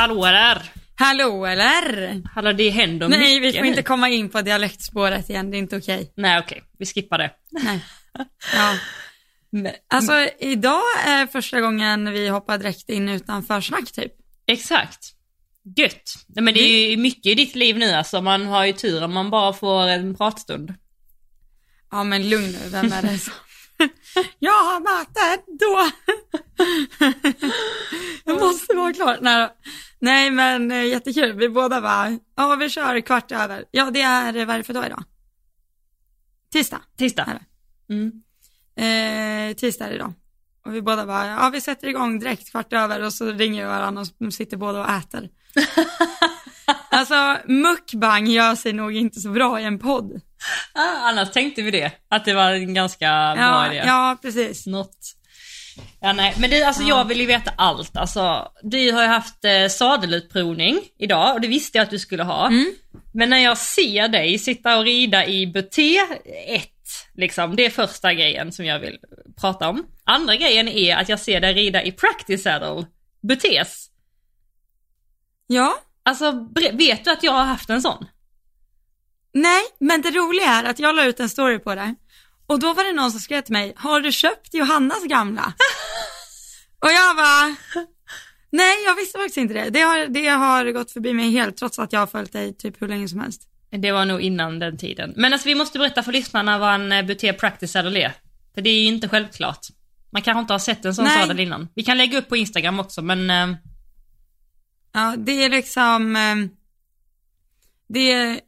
Hallå där! Hallå eller? Hallå det händer mycket Nej, vi får nu. inte komma in på dialektspåret igen, det är inte okej. Nej okej, vi skippar det. Nej. Ja. Men, Alltså idag är första gången vi hoppar direkt in utan försnack typ. exakt. Gött. Nej, men det är ju mycket i ditt liv nu alltså, man har ju tur om man bara får en pratstund. Ja men lugn nu, vem är det som... Jag har möte då. Jag måste vara klar. Nej. Nej men eh, jättekul, vi båda bara, ja vi kör kvart över. Ja det är, vad är det för dag idag? Tisdag. Tisdag. Här. Mm. Eh, tisdag är det idag. Och vi båda bara, ja vi sätter igång direkt kvart över och så ringer vi varandra och sitter båda och äter. alltså mukbang gör sig nog inte så bra i en podd. Ah, annars tänkte vi det, att det var en ganska bra Ja, idé. ja precis. Något. Ja nej, men det, alltså jag vill ju veta allt. Alltså, du har ju haft eh, sadelutprovning idag och det visste jag att du skulle ha. Mm. Men när jag ser dig sitta och rida i buté 1, liksom, det är första grejen som jag vill prata om. Andra grejen är att jag ser dig rida i practice saddle, butés. Ja, Alltså, vet du att jag har haft en sån? nej, men det roliga är att jag la ut en story på det och då var det någon som skrev till mig, har du köpt Johannas gamla? och jag bara, nej jag visste faktiskt inte det. Det har, det har gått förbi mig helt trots att jag har följt dig typ hur länge som helst. Det var nog innan den tiden. Men alltså vi måste berätta för lyssnarna vad en eh, buté practice saddle är. För det är ju inte självklart. Man kanske inte har sett en sån Nej. sadel innan. Vi kan lägga upp på Instagram också men eh, Ja, det är liksom, eh, det är,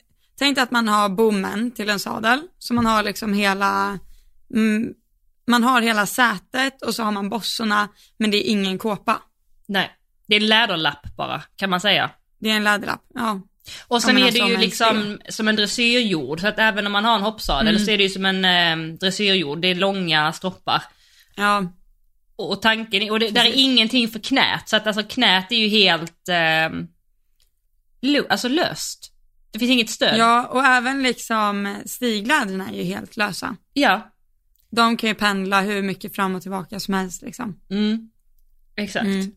tänk att man har bommen till en sadel, så man har liksom hela, mm, man har hela sätet och så har man bossorna, men det är ingen kåpa. nej. Det är en läderlapp bara, kan man säga. Det är en läderlapp, ja. Och sen är alltså det ju om en liksom som en dressyrjord, så att även om man har en hoppsadel Mm. så är det ju som en eh, dressyrjord, det är långa stroppar. Ja, Och, och tanken, och det, där är ingenting för knät, så att alltså knät är ju helt, eh, lo, alltså löst. Det finns inget stöd. ja och även liksom stigläderna är ju helt lösa. ja. De kan ju pendla hur mycket fram och tillbaka som helst liksom. Mm. Exakt. Mm.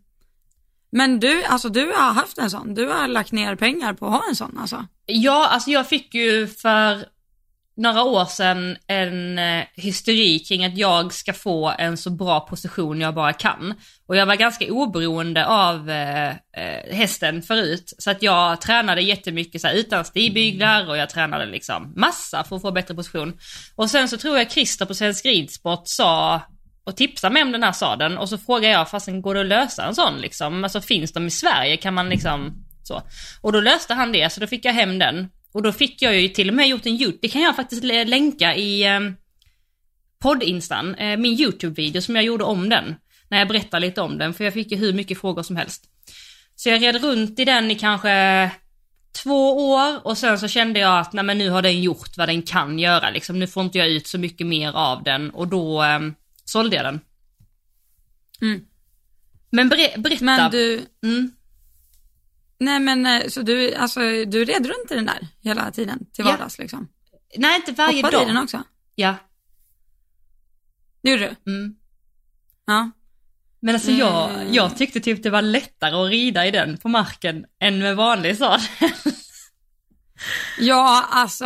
Men du, alltså du har haft en sån, du har lagt ner pengar på att ha en sån alltså. Ja, alltså jag fick ju för några år sedan en eh, hysteri kring att jag ska få en så bra position jag bara kan. Och jag var ganska oberoende av eh, eh hästen förut, så att jag tränade jättemycket så här, utan stigbyglar och jag tränade liksom massa för att få bättre position. Och sen så tror jag Christer på Svensk Ridsport sa och tipsade mig om den här sadeln och så frågade jag, fasen går det att lösa en sån liksom? Alltså finns de i Sverige? Kan man liksom så? Och då löste han det, så då fick jag hem den. Och då fick jag ju till och med gjort en YouTube, det kan jag faktiskt lä- länka i eh, poddinstan, eh, min YouTube-video som jag gjorde om den. När jag berättar lite om den, för jag fick ju hur mycket frågor som helst. Så jag red runt i den i kanske två år och sen så kände jag att nej men nu har den gjort vad den kan göra liksom. Nu får inte jag ut så mycket mer av den och då eh, sålde jag den. Mm. Men ber- berätta. Men du, Mm. Nej men eh, så du, alltså du red runt i den där hela tiden till Ja. vardags liksom? Nej inte varje Hoppade i dag. den också? Ja. Det gjorde du? Mm. Ja. Men alltså jag, Mm. jag tyckte typ det var lättare att rida i den på marken än med vanlig sadel. Ja, alltså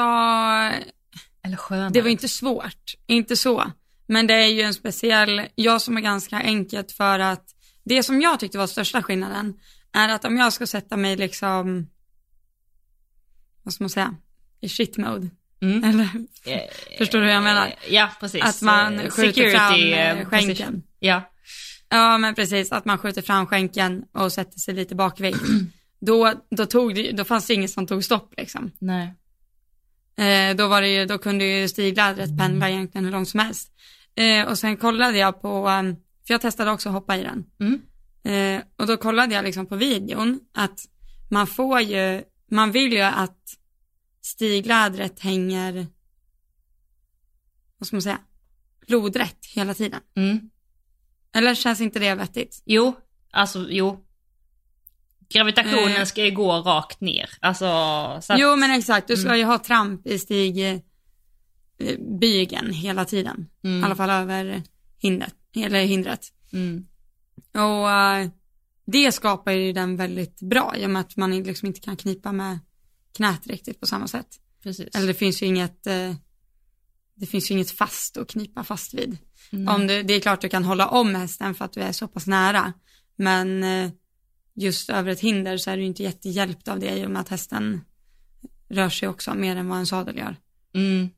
Eller skönare. det var inte svårt, inte så. Men det är ju en speciell, jag som är ganska enkelt för att det som jag tyckte var största skillnaden är att om jag ska sätta mig liksom, vad ska man säga, i shit mode. Mm. Eller, Eh, förstår du hur jag menar? Ja, precis. Att man Eh, skjuter fram security, eh, eh, skänken. position. Ja. Ja men precis, att man skjuter fram skänken och sätter sig lite bakväg. då, då, tog det, då fanns det inget som tog stopp liksom. Nej. Eh, då, var det ju, då kunde ju stiglädret pendla egentligen hur långt som helst. Eh, och sen kollade jag på, för jag testade också att hoppa i den. Mm. Eh, och då kollade jag liksom på videon att man får ju, man vill ju att stiglädret hänger, vad ska man säga, lodrätt hela tiden. Mm. Eller känns inte det vettigt? Jo, alltså jo. Gravitationen Eh. ska ju gå rakt ner. Alltså, så att, Jo men exakt, du ska Mm. ju ha tramp i stig, eh, bygeln hela tiden. Mm. I alla fall över hindret, eller hindret. Mm. Och eh, det skapar ju den väldigt bra i och med att man liksom inte kan knipa med knät riktigt på samma sätt. Precis. Eller det finns ju inget, eh, det finns ju inget fast att knipa fast vid. Mm. Om du, det är klart du kan hålla om hästen för att du är så pass nära, men eh, just över ett hinder så är du inte jättehjälpt av det i och med att hästen rör sig också mer än vad en sadel gör. Mm.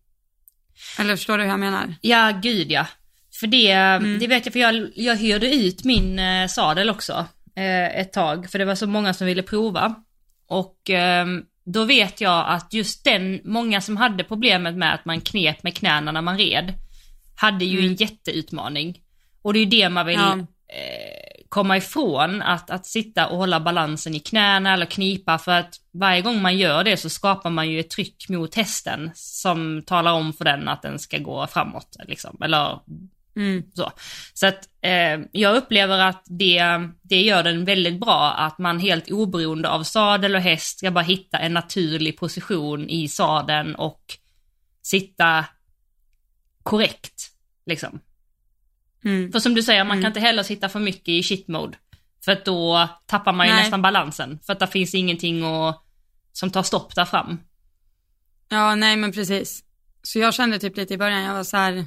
Eller förstår du hur jag menar? Ja, gud ja. För det, Mm. det vet jag, för jag, jag hyrde ut min eh, sadel också eh, ett tag, för det var så många som ville prova. Och eh, då vet jag att just den, många som hade problemet med att man knep med knäna när man red, hade ju en jätteutmaning. Och det är ju det man vill Ja. eh, komma ifrån, att, att sitta och hålla balansen i knäna eller knipa, för att varje gång man gör det så skapar man ju ett tryck mot hästen som talar om för den att den ska gå framåt, liksom. Eller Mm. så. Så att eh, jag upplever att det, det gör den väldigt bra att man helt oberoende av sadel och häst ska bara hitta en naturlig position i sadeln och sitta korrekt. Liksom. Mm. För som du säger, man Mm. kan inte heller sitta för mycket i shit mode. För att då tappar man ju Nej. nästan balansen. För att det finns ingenting att, som tar stopp där fram. Ja, nej men precis. Så jag kände typ lite i början, jag var så här,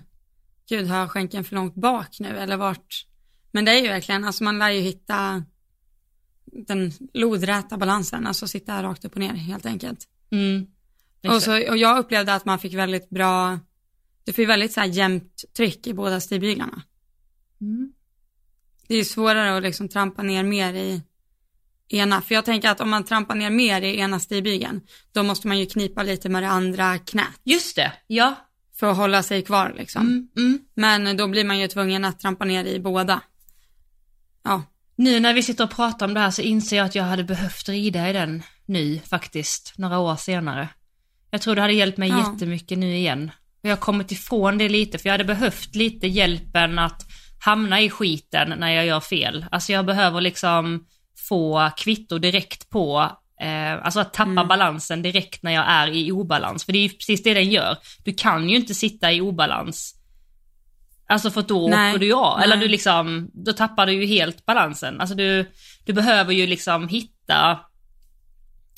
gud har jag skänken för långt bak nu eller vart? Men det är ju verkligen, alltså man lär ju hitta den lodräta balansen, alltså sitta rakt upp och ner helt enkelt. Mm. Och, så, och jag upplevde att man fick väldigt bra, du fick väldigt så här jämnt tryck i båda stigbyglarna. Mm. Det är ju svårare att liksom trampa ner mer i ena, för jag tänker att om man trampar ner mer i ena stigbygeln, då måste man ju knipa lite med det andra knät Just det, ja. För att hålla sig kvar liksom. Mm, mm. Men då blir man ju tvungen att trampa ner i båda. Ja, Nu när vi sitter och pratar om det här så inser jag att jag hade behövt rida i den nu faktiskt, några år senare. Jag tror det hade hjälpt mig Ja. jättemycket nu igen. Jag har kommit ifrån det lite, för jag hade behövt lite hjälpen att hamna i skiten när jag gör fel. Alltså jag behöver liksom få kvitto direkt på, eh, alltså att tappa balansen direkt när jag är i obalans. För det är ju precis det den gör. Du kan ju inte sitta i obalans Alltså för då Nej, åker du ju av, eller du liksom, då tappar du ju helt balansen. Alltså du, du behöver ju liksom hitta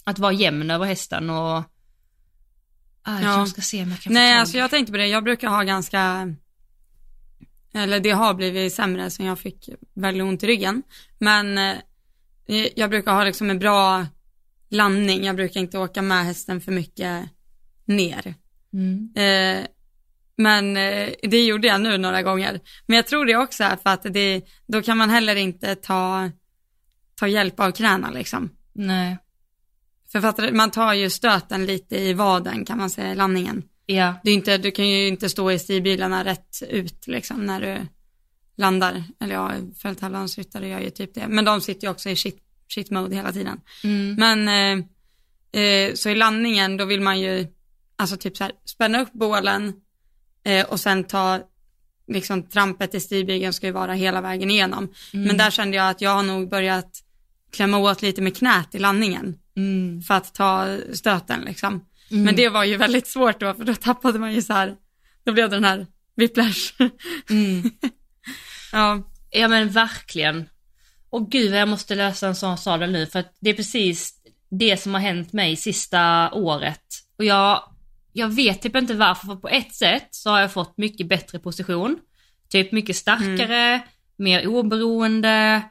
att vara jämn över hästen och... Ah, jag Ja. ska se om jag kan nej tag- alltså jag tänkte på det, jag brukar ha ganska, eller det har blivit sämre sen jag fick väldigt ont i ryggen. Men eh, jag brukar ha liksom en bra landning, jag brukar inte åka med hästen för mycket ner. Mm. Eh, men eh, det gjorde jag nu några gånger. Men jag tror det också är för att det, då kan man heller inte ta, ta hjälp av knäna liksom. Nej. För du, man tar ju stöten lite i vaden kan man säga, i landningen. Ja. Det är inte, du kan ju inte stå i stigbilarna rätt ut liksom när du landar. Eller ja, fälttävlansryttare gör ju typ det. Men de sitter ju också i shit, mode hela tiden. Mm. Men eh, eh, så i landningen då vill man ju, alltså typ så här, spänna upp bålen eh, och sen ta, liksom trampet i stigbygeln ska ju vara hela vägen igenom. Men där kände jag att jag har nog börjat klämma åt lite med knät i landningen Mm. för att ta stöten liksom. Men det var ju väldigt svårt då, för då tappade man ju så här, då blev det den här whiplash. Mm. ja, Ja men verkligen. Och gud vad jag måste lösa en sån sadel nu för att det är precis det som har hänt mig sista året. Och jag, jag vet typ inte varför, för på ett sätt så har jag fått mycket bättre position. Typ mycket starkare, mer oberoende.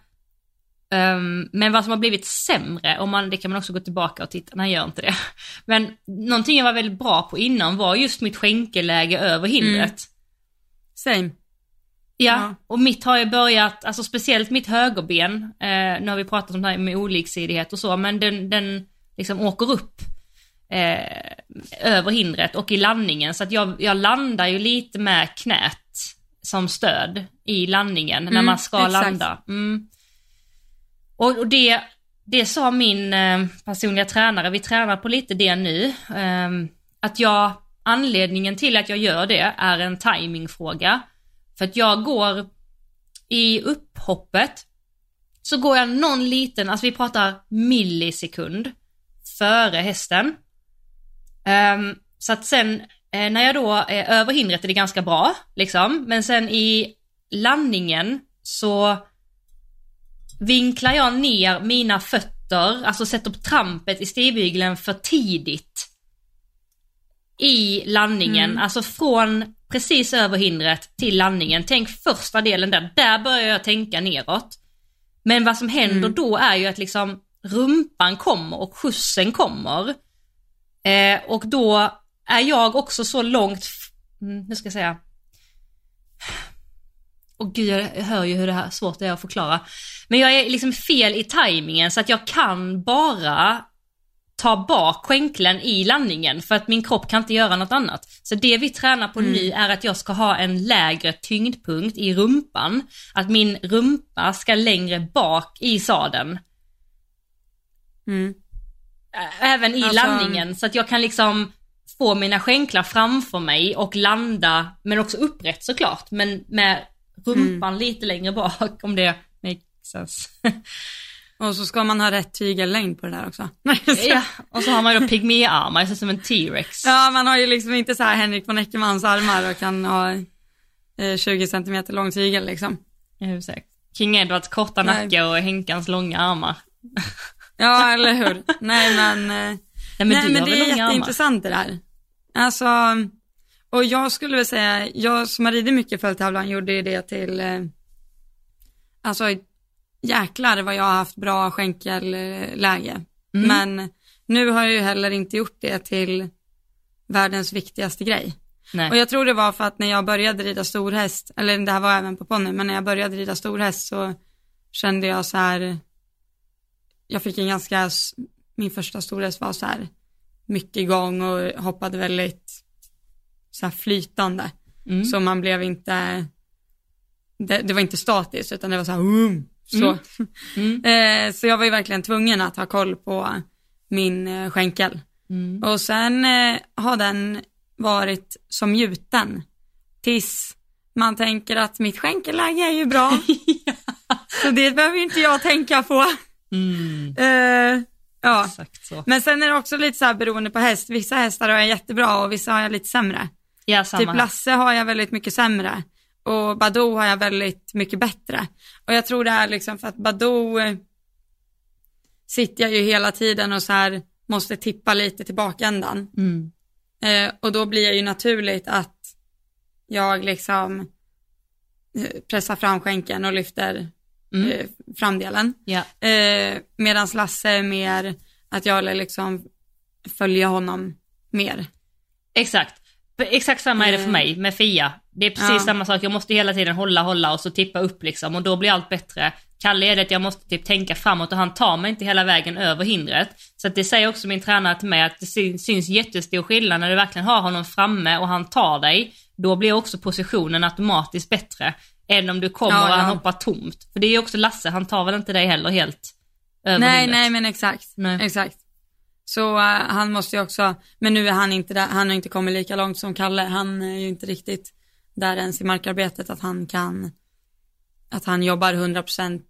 Um, men vad som har blivit sämre, och man, det kan man också gå tillbaka och titta, nej gör inte det. Men någonting jag var väldigt bra på innan var just mitt skänkeläge över hindret. Mm. same. Ja, Ja. och mitt har ju börjat, alltså speciellt mitt högerben, eh, nu har vi pratat om det här med oliksidighet och så, men den, den liksom åker upp eh, över hindret och i landningen, så att jag, jag landar ju lite med knät som stöd i landningen när Mm, man ska exakt. landa. Mm. Och, och det, det sa min eh, personliga tränare, vi tränar på lite det nu, eh, att jag, anledningen till att jag gör det är en timingfråga. För att jag går i upphoppet så går jag någon liten, alltså vi pratar millisekund före hästen. Ehm, så att sen eh, när jag då är över hindret är det ganska bra liksom, men sen i landningen så vinklar jag ner mina fötter, alltså sätter upp trampet i stigbygeln för tidigt i landningen, Mm. alltså från precis över hindret till landningen. Tänk första delen där, där börjar jag tänka neråt. Men vad som händer Mm. då är ju att liksom rumpan kommer och skjutsen kommer. Eh, och då är jag också så långt, mm, hur ska jag säga? Och gud, jag hör ju hur det här svårt det är att förklara. Men jag är liksom fel i tajmingen så att jag kan bara ta bak skänkeln i landningen för att min kropp kan inte göra något annat. Så det vi tränar på nu är att jag ska ha en lägre tyngdpunkt i rumpan. Att min rumpa ska längre bak i sadeln. Mm. Även i Alltså- landningen så att jag kan liksom få mina skänklar framför mig och landa, men också upprätt såklart, men med rumpan Mm. lite längre bak om det makes sense. Och så ska man ha rätt tygellängd på det där också. ja, och så har man ju då pygméarmar, ser som en T-rex. Ja, man har ju liksom inte så här Henrik von Eckermans armar och kan ha eh, 20 centimeter lång tygel liksom. Exakt. King Edwards korta Nej. nacke och Henkans långa armar. Ja, eller hur. Nej, men, eh, Nej men nej, men det är långa armar? jätteintressant det där. Alltså, och jag skulle väl säga, jag som har ridit mycket fälttävlan gjorde ju det till, eh, alltså jäklar vad jag har haft bra skänkelläge. Mm. Men nu har jag ju heller inte gjort det till världens viktigaste grej. Nej. Och jag tror det var för att när jag började rida storhäst, eller det här var även på ponny, men när jag började rida storhäst så kände jag så här, jag fick en ganska, min första storhäst var så här mycket gång och hoppade väldigt så här flytande. Mm. Så man blev inte, det, det var inte statiskt utan det var så här, um, så. Mm. Eh, så jag var ju verkligen tvungen att ha koll på min eh, skänkel. Mm. Och sen eh, har den varit som gjuten tills man tänker att mitt skänkelläge är ju bra. Så det behöver ju inte jag tänka på. Mm. Eh, ja. Men sen är det också lite så här beroende på häst. Vissa hästar har jag jättebra och vissa har jag lite sämre. Ja, samma Typ. Lasse har jag väldigt mycket sämre och Badou har jag väldigt mycket bättre. Och jag tror det är liksom för att Badou eh, sitter jag ju hela tiden och så här måste tippa lite till bakändan. Mm. Eh, och då blir det ju naturligt att jag liksom eh, pressar fram skänken och lyfter Mm. eh, framdelen. Ja. Eh, Medan Lasse är mer att jag liksom följer honom mer. Exakt. Exakt samma är det för Eh. mig med Fia. Det är precis Ja. samma sak, jag måste hela tiden hålla, hålla och så tippa upp liksom och då blir allt bättre. Kalle är det att jag måste typ tänka framåt och han tar mig inte hela vägen över hindret. Så att det säger också min tränare till mig att det syns, jättestor skillnad när du verkligen har honom framme och han tar dig. Då blir också positionen automatiskt bättre än om du kommer Ja, och han ja. hoppar tomt. För det är ju också Lasse, han tar väl inte dig heller helt över Nej, hindret. nej men exakt. Nej. Exakt. Så eh, han måste ju också, men nu är han inte där, han har inte kommit lika långt som Kalle. Han är ju inte riktigt där ens i markarbetet att han kan, att han jobbar 100%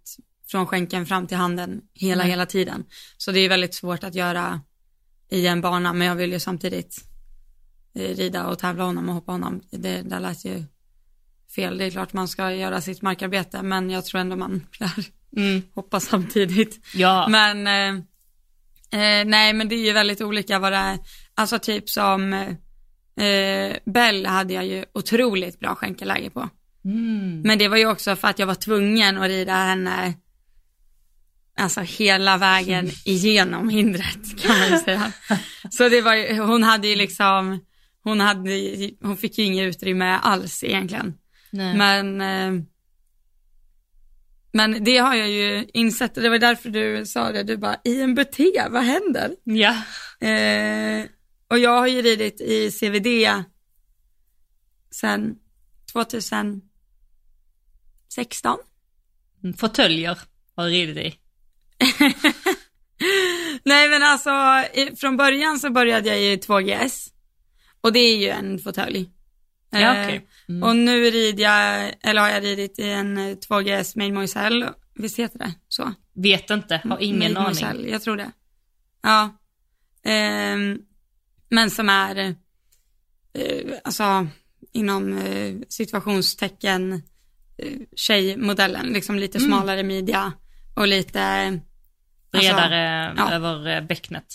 från skänken fram till handen hela, Nej. hela tiden. Så det är väldigt svårt att göra i en bana, men jag vill ju samtidigt eh, rida och tävla honom och hoppa honom. Det där lät ju fel. Det är klart man ska göra sitt markarbete, men jag tror ändå man lär Mm. hoppa samtidigt. Ja. Men, eh, eh, nej men det är ju väldigt olika vad det är. Alltså typ som eh, Bell hade jag ju otroligt bra skänkeläge på. Mm. Men det var ju också för att jag var tvungen att rida henne Alltså hela vägen igenom hindret kan man ju säga. Så det var ju, hon hade ju liksom, hon hade, hon fick ju inget utrymme alls egentligen. Nej. Men, eh, men det har jag ju insett, det var därför du sa det, du bara, i en BT, vad händer? Ja. Eh, och jag har ju ridit i CVD sen 2016. Fåtöljer har du ridit i. Nej men alltså, från början så började jag i 2GS. Och det är ju en fåtölj. Ja, Eh, okej. Mm. Och nu rider jag, eller har jag ridit i en eh, 2GS Main Moiselle, visst heter det så? Vet inte, har ingen Maid aning. Moiselle, jag tror det. Ja. Ehm, men som är, eh, alltså inom eh, situationstecken eh, tjejmodellen, liksom lite Mm. smalare midja och lite... alltså, Bredare ja. över eh, bäcknet.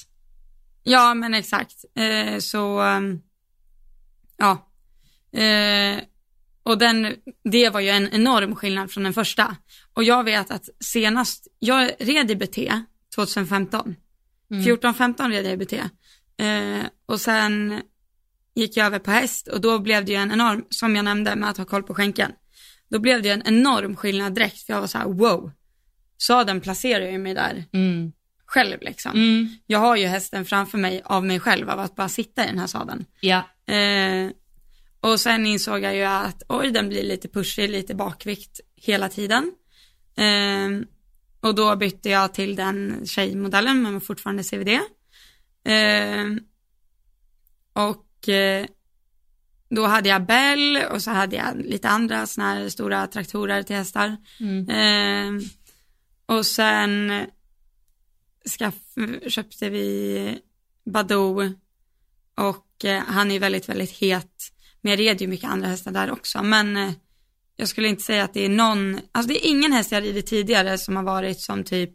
Ja, men exakt. Eh, så, ehm, ja. Eh, och den, det var ju en enorm skillnad från den första. Och jag vet att senast, jag red i BT 2015. Mm. 14-15 red jag i BT. Eh, och sen gick jag över på häst och då blev det ju en enorm, som jag nämnde med att ha koll på skänken. Då blev det ju en enorm skillnad direkt för jag var så här: wow. Sadeln placerar ju mig där Mm. själv liksom. Mm. Jag har ju hästen framför mig av mig själv av att bara sitta i den här sadeln. Ja. Eh, och sen insåg jag ju att oj, den blir lite pushig, lite bakvikt hela tiden. Eh, och då bytte jag till den tjejmodellen, men fortfarande CVD. Eh, och eh, då hade jag Bell och så hade jag lite andra såna här stora traktorer till hästar. Mm. Eh, och sen skaff, köpte vi Badoo och eh, han är väldigt, väldigt het. Men jag red ju mycket andra hästar där också. Men eh, jag skulle inte säga att det är någon, alltså det är ingen häst jag ridit tidigare som har varit som typ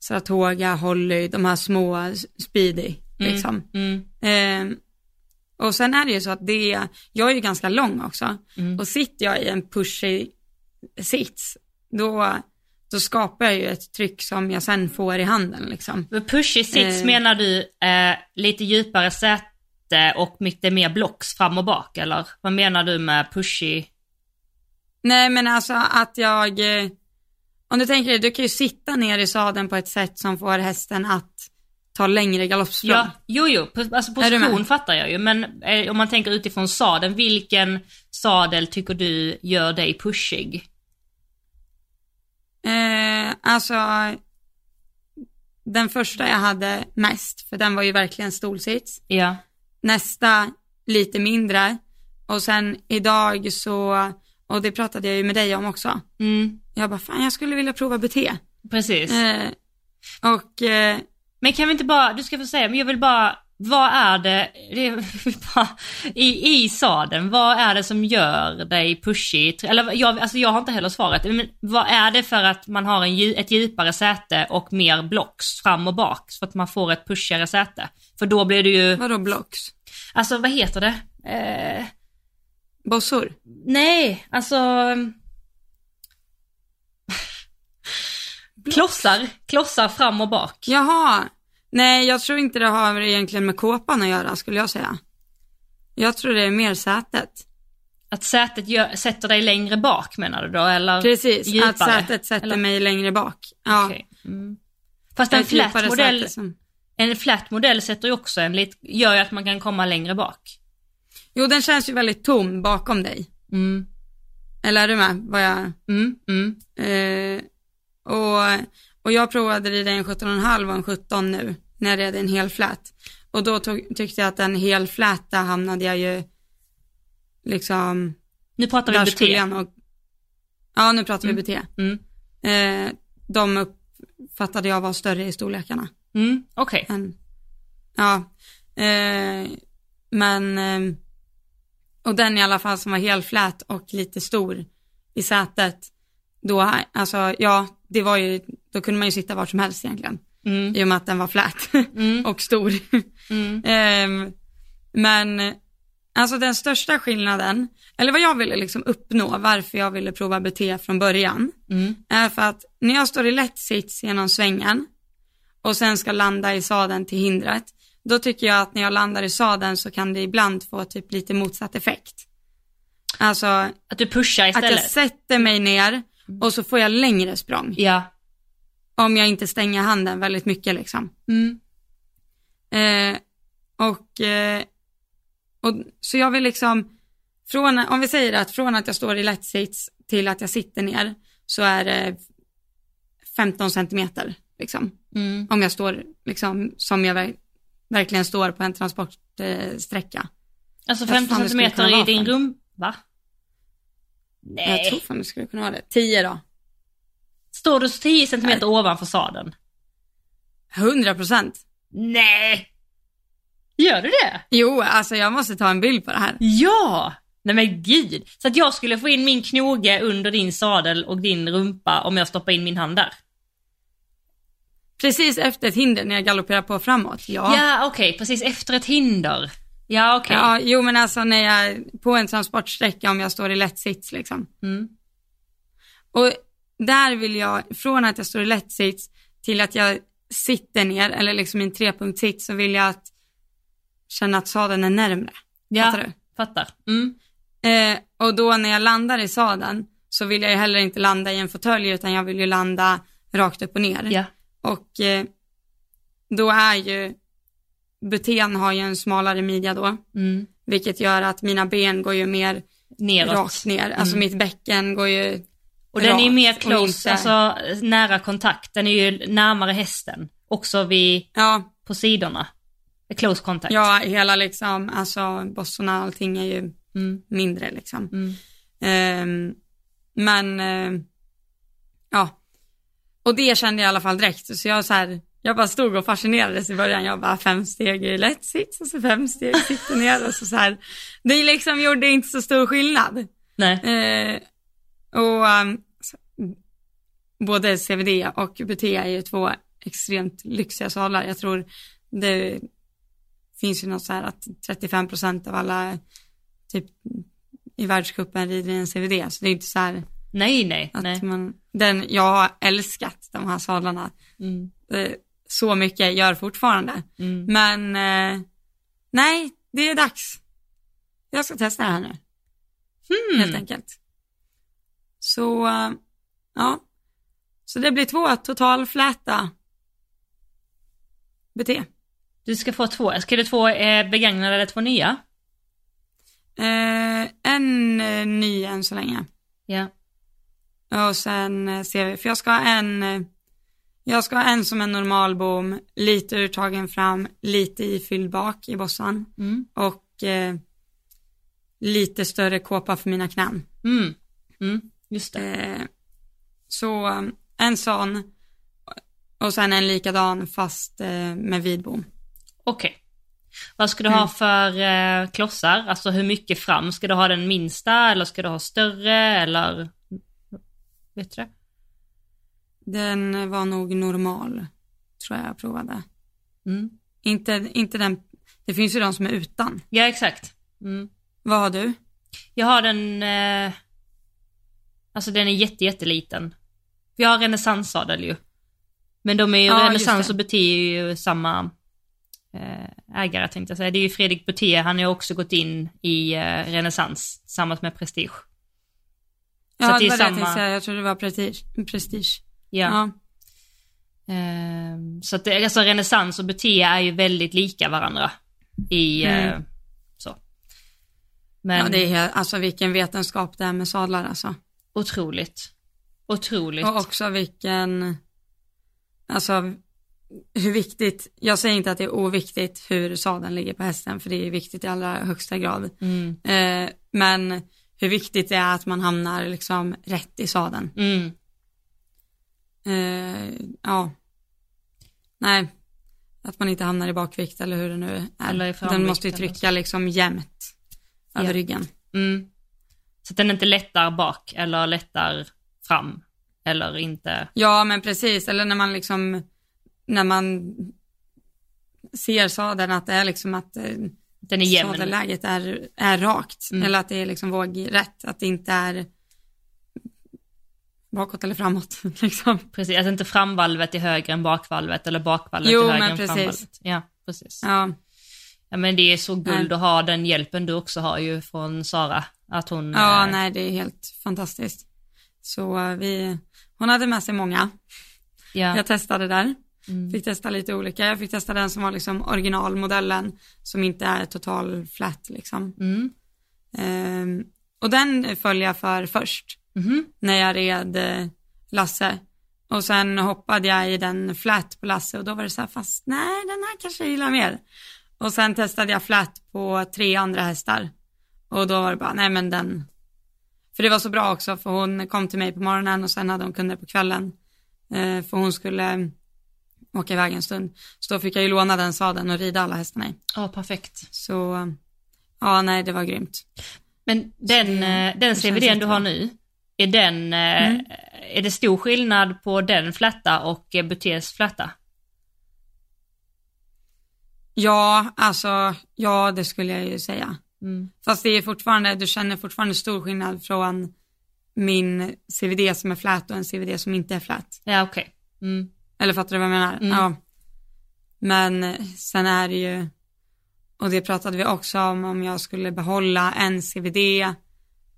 Saratoga, Holly, de här små speedy liksom. Mm. Eh, och sen är det ju så att det, jag är ju ganska lång också. Mm. Och sitter jag i en pushig sits, då, då skapar jag ju ett tryck som jag sen får i handen liksom. Med pushig sits Eh. menar du eh, lite djupare säte och mycket mer blocks fram och bak eller? Vad menar du med pushig? Nej men alltså att jag, eh, om du tänker dig, du kan ju sitta ner i sadeln på ett sätt som får hästen att ta längre galoppsprång. Ja, jo jo, alltså position fattar jag ju men eh, om man tänker utifrån sadeln, vilken sadel tycker du gör dig pushig? Eh, alltså, den första jag hade mest, för den var ju verkligen stolsits. Ja. Nästa lite mindre och sen idag så, och det pratade jag ju med dig om också. Mm, Jag bara, fan jag skulle vilja prova BT. precis. Eh, och eh, Men kan vi inte bara, du ska få säga, men jag vill bara, vad är det, det bara, i, i sadeln, vad är det som gör dig pushig? Eller jag, alltså jag har inte heller svaret, men vad är det för att man har en, ett djupare säte och mer blocks fram och bak, så att man får ett pushigare säte? För då blir det ju, vadå blocks? alltså vad heter det? Eh, Bossor? nej, alltså... Klossar, klossar fram och bak. Jaha, nej jag tror inte det har egentligen med kåpan att göra skulle jag säga. Jag tror det är mer sätet. Att sätet gör, sätter dig längre bak menar du då, eller? Precis, djupare, att sätet sätter eller? mig längre bak. Ja, Okej. Mm. Fast en flat modell, som... en flat modell sätter ju också en lit, gör ju att man kan komma längre bak. Jo, den känns ju väldigt tom bakom dig. Mm. Eller är du med? Vad jag... Mm, mm. Eh, och, och jag provade rida en 17,5 och en 17 nu, när jag red en hel flat. Och då tog, tyckte jag att den hel där hamnade jag ju liksom, Nu pratar vi BT. nog... Ja, nu pratar vi BT. Mm. Eh, de uppfattade jag var större i storlekarna. Mm. Okej. än, ja, eh, men, eh, och den i alla fall som var helt flät och lite stor i sätet, då, alltså ja, det var ju, då kunde man ju sitta var som helst egentligen, Mm. i och med att den var flät Mm. och stor. Mm. Ehm, men, alltså den största skillnaden, eller vad jag ville liksom uppnå, varför jag ville prova BT från början, Mm. är för att när jag står i lätt sits genom svängen och sen ska landa i sadeln till hindret, då tycker jag att när jag landar i sadeln så kan det ibland få typ lite motsatt effekt. Alltså Att du pushar att jag istället. sätter mig ner och så får jag längre språng. Ja. Om jag inte stänger handen väldigt mycket liksom. Mm. Eh, och, eh, och så jag vill liksom, från, om vi säger att från att jag står i lätt sits till att jag sitter ner så är det 15 centimeter liksom. Mm. Om jag står liksom som jag ver- verkligen står på en transportsträcka. Alltså Jag tror 15 fan det skulle centimeter i din fem. Va? Jag tror Nej. fan det skulle kunna vara det. 10 då. Står du 10 centimeter ovanför sadeln? 100 procent. Nej! Gör du det? Jo, alltså jag måste ta en bild på det här. Ja! Nej men gud! Så att jag skulle få in min knoge under din sadel och din rumpa om jag stoppar in min hand där? Precis efter ett hinder när jag galopperar på framåt, ja. Ja okej, precis efter ett hinder. Ja okej. Ja, jo men alltså när jag, på en transportsträcka om jag står i lätt sits liksom. Mm. Och där vill jag, från att jag står i lätt sits till att jag sitter ner, eller liksom i en trepunktssits, så vill jag att känna att sadeln är närmre. Ja, Fattar du? fattar. Mm. Eh, och då när jag landar i sadeln så vill jag ju heller inte landa i en fåtölj utan jag vill ju landa rakt upp och ner. Ja. Och eh, då är ju, buten har ju en smalare midja då, Mm. vilket gör att mina ben går ju mer Neråt. rakt ner. Alltså mitt bäcken går ju Och den är ju mer close, inte- alltså nära kontakt. Den är ju närmare hästen. Också vid, Ja, på sidorna. Close contact. ja, hela liksom, alltså bossorna och allting är ju Mm. mindre liksom. Mm. Ehm, men, eh, ja. Och det kände jag i alla fall direkt. Så jag så här, jag bara stod och fascinerades i början. Jag bara fem steg i lätt sits och så fem steg sitter ner och så, så här. Det liksom gjorde inte så stor skillnad. Nej. Eh, och um, så- både CVD och BT är ju två extremt lyxiga salar. Jag tror det finns ju något så här att 35 procent av alla typ i världscupen rider i en CVD. Så det är inte så här Nej, nej, att nej. man, den, jag har älskat de här sadlarna Mm. eh, så mycket, gör fortfarande. Mm. Men eh, nej, det är dags. Jag ska testa det här nu. helt Hmm. enkelt. Så, eh, ja. Så det blir två totalfläta BT. Du ska få två. Ska du två eh, begagnade eller två nya? Eh, en eh, ny än så länge. Ja. Och sen eh, ser vi, för jag ska ha en, eh, jag ska ha en som en normal bom, lite urtagen fram, lite ifylld bak i bossan Mm. och eh, lite större kåpa för mina knän. Mm. Mm. Just det. Eh, så en sån och sen en likadan fast eh, med vid bom. Okej. Vad ska du Mm. ha för eh, klossar? Alltså hur mycket fram? Ska du ha den minsta eller ska du ha större eller? Vet du det? Den var nog normal, tror jag jag provade. Mm. Inte, inte den, det finns ju de som är utan. Ja, exakt. Mm. Vad har du? Jag har den, eh, alltså den är jätte, jätteliten. Vi har renässanssadel ju. Men de är ju, Ja, renässans och Buté är ju samma eh, ägare tänkte jag säga. Det är ju Fredrik Buté, han har ju också gått in i eh, renässans tillsammans med Prestige. Ja, det det var det jag samma- tänkte säga. Jag trodde det var prestige. prestige. Ja. Ja. Ehm, så att det, alltså renässans och Buté är ju väldigt lika varandra i Mm. eh, så. Men ja, det är alltså vilken vetenskap det är med sadlar alltså. otroligt. Otroligt. Och också vilken, alltså hur viktigt, jag säger inte att det är oviktigt hur sadeln ligger på hästen, för det är viktigt i allra högsta grad. Mm. Eh, men hur viktigt det är att man hamnar liksom rätt i sadeln. Mm. Eh, ja, nej, att man inte hamnar i bakvikt eller hur det nu är. Eller i Den måste ju trycka liksom jämnt över Ja. ryggen. Mm. Så att den inte lättar bak eller lättar fram. Eller inte. Ja, men precis, eller när man liksom, när man ser sadeln att det är liksom att eh, Den är jämn. sadelläget är, är rakt, Mm. eller att det är liksom vågrätt, att det inte är bakåt eller framåt liksom. Precis, att inte framvalvet är högre än bakvalvet eller bakvalvet Jo, är högre men än precis. framvalvet. Ja, precis. Ja. Ja, men det är så guld att ha den hjälpen du också har ju från Sara. Att hon... ja eh, nej det är helt fantastiskt. Så eh, vi, hon hade med sig många. ja. Jag testade där, Mm. fick testa lite olika. Jag fick testa den som var liksom originalmodellen, som inte är total flat liksom. Mm. Ehm, och den föll jag för först, Mhm. när jag red eh, Lasse. Och sen hoppade jag i den flat på Lasse och då var det så här, fast nej den här kanske jag gillar mer. Och sen testade jag flat på tre andra hästar. Och då var det bara, nej men den. För det var så bra också, för hon kom till mig på morgonen och sen hade hon kunder på kvällen. Eh, för hon skulle eh, åka iväg en stund. Så då fick jag ju låna den sadeln och rida alla hästarna i. Ja, perfekt. Så, ja nej det var grymt. Men den, eh, den CVDn du har nu, är den, eh, Mm. är det stor skillnad på den flätta och eh, Butés flätta? Ja, alltså, ja det skulle jag ju säga. Mm. Fast det är fortfarande, du känner fortfarande stor skillnad från min CVD som är flät och en CVD som inte är flät. Ja, okej. Mm. Eller fattar du vad jag menar? Mm. Ja. Men sen är det ju, och det pratade vi också om, om jag skulle behålla en CVD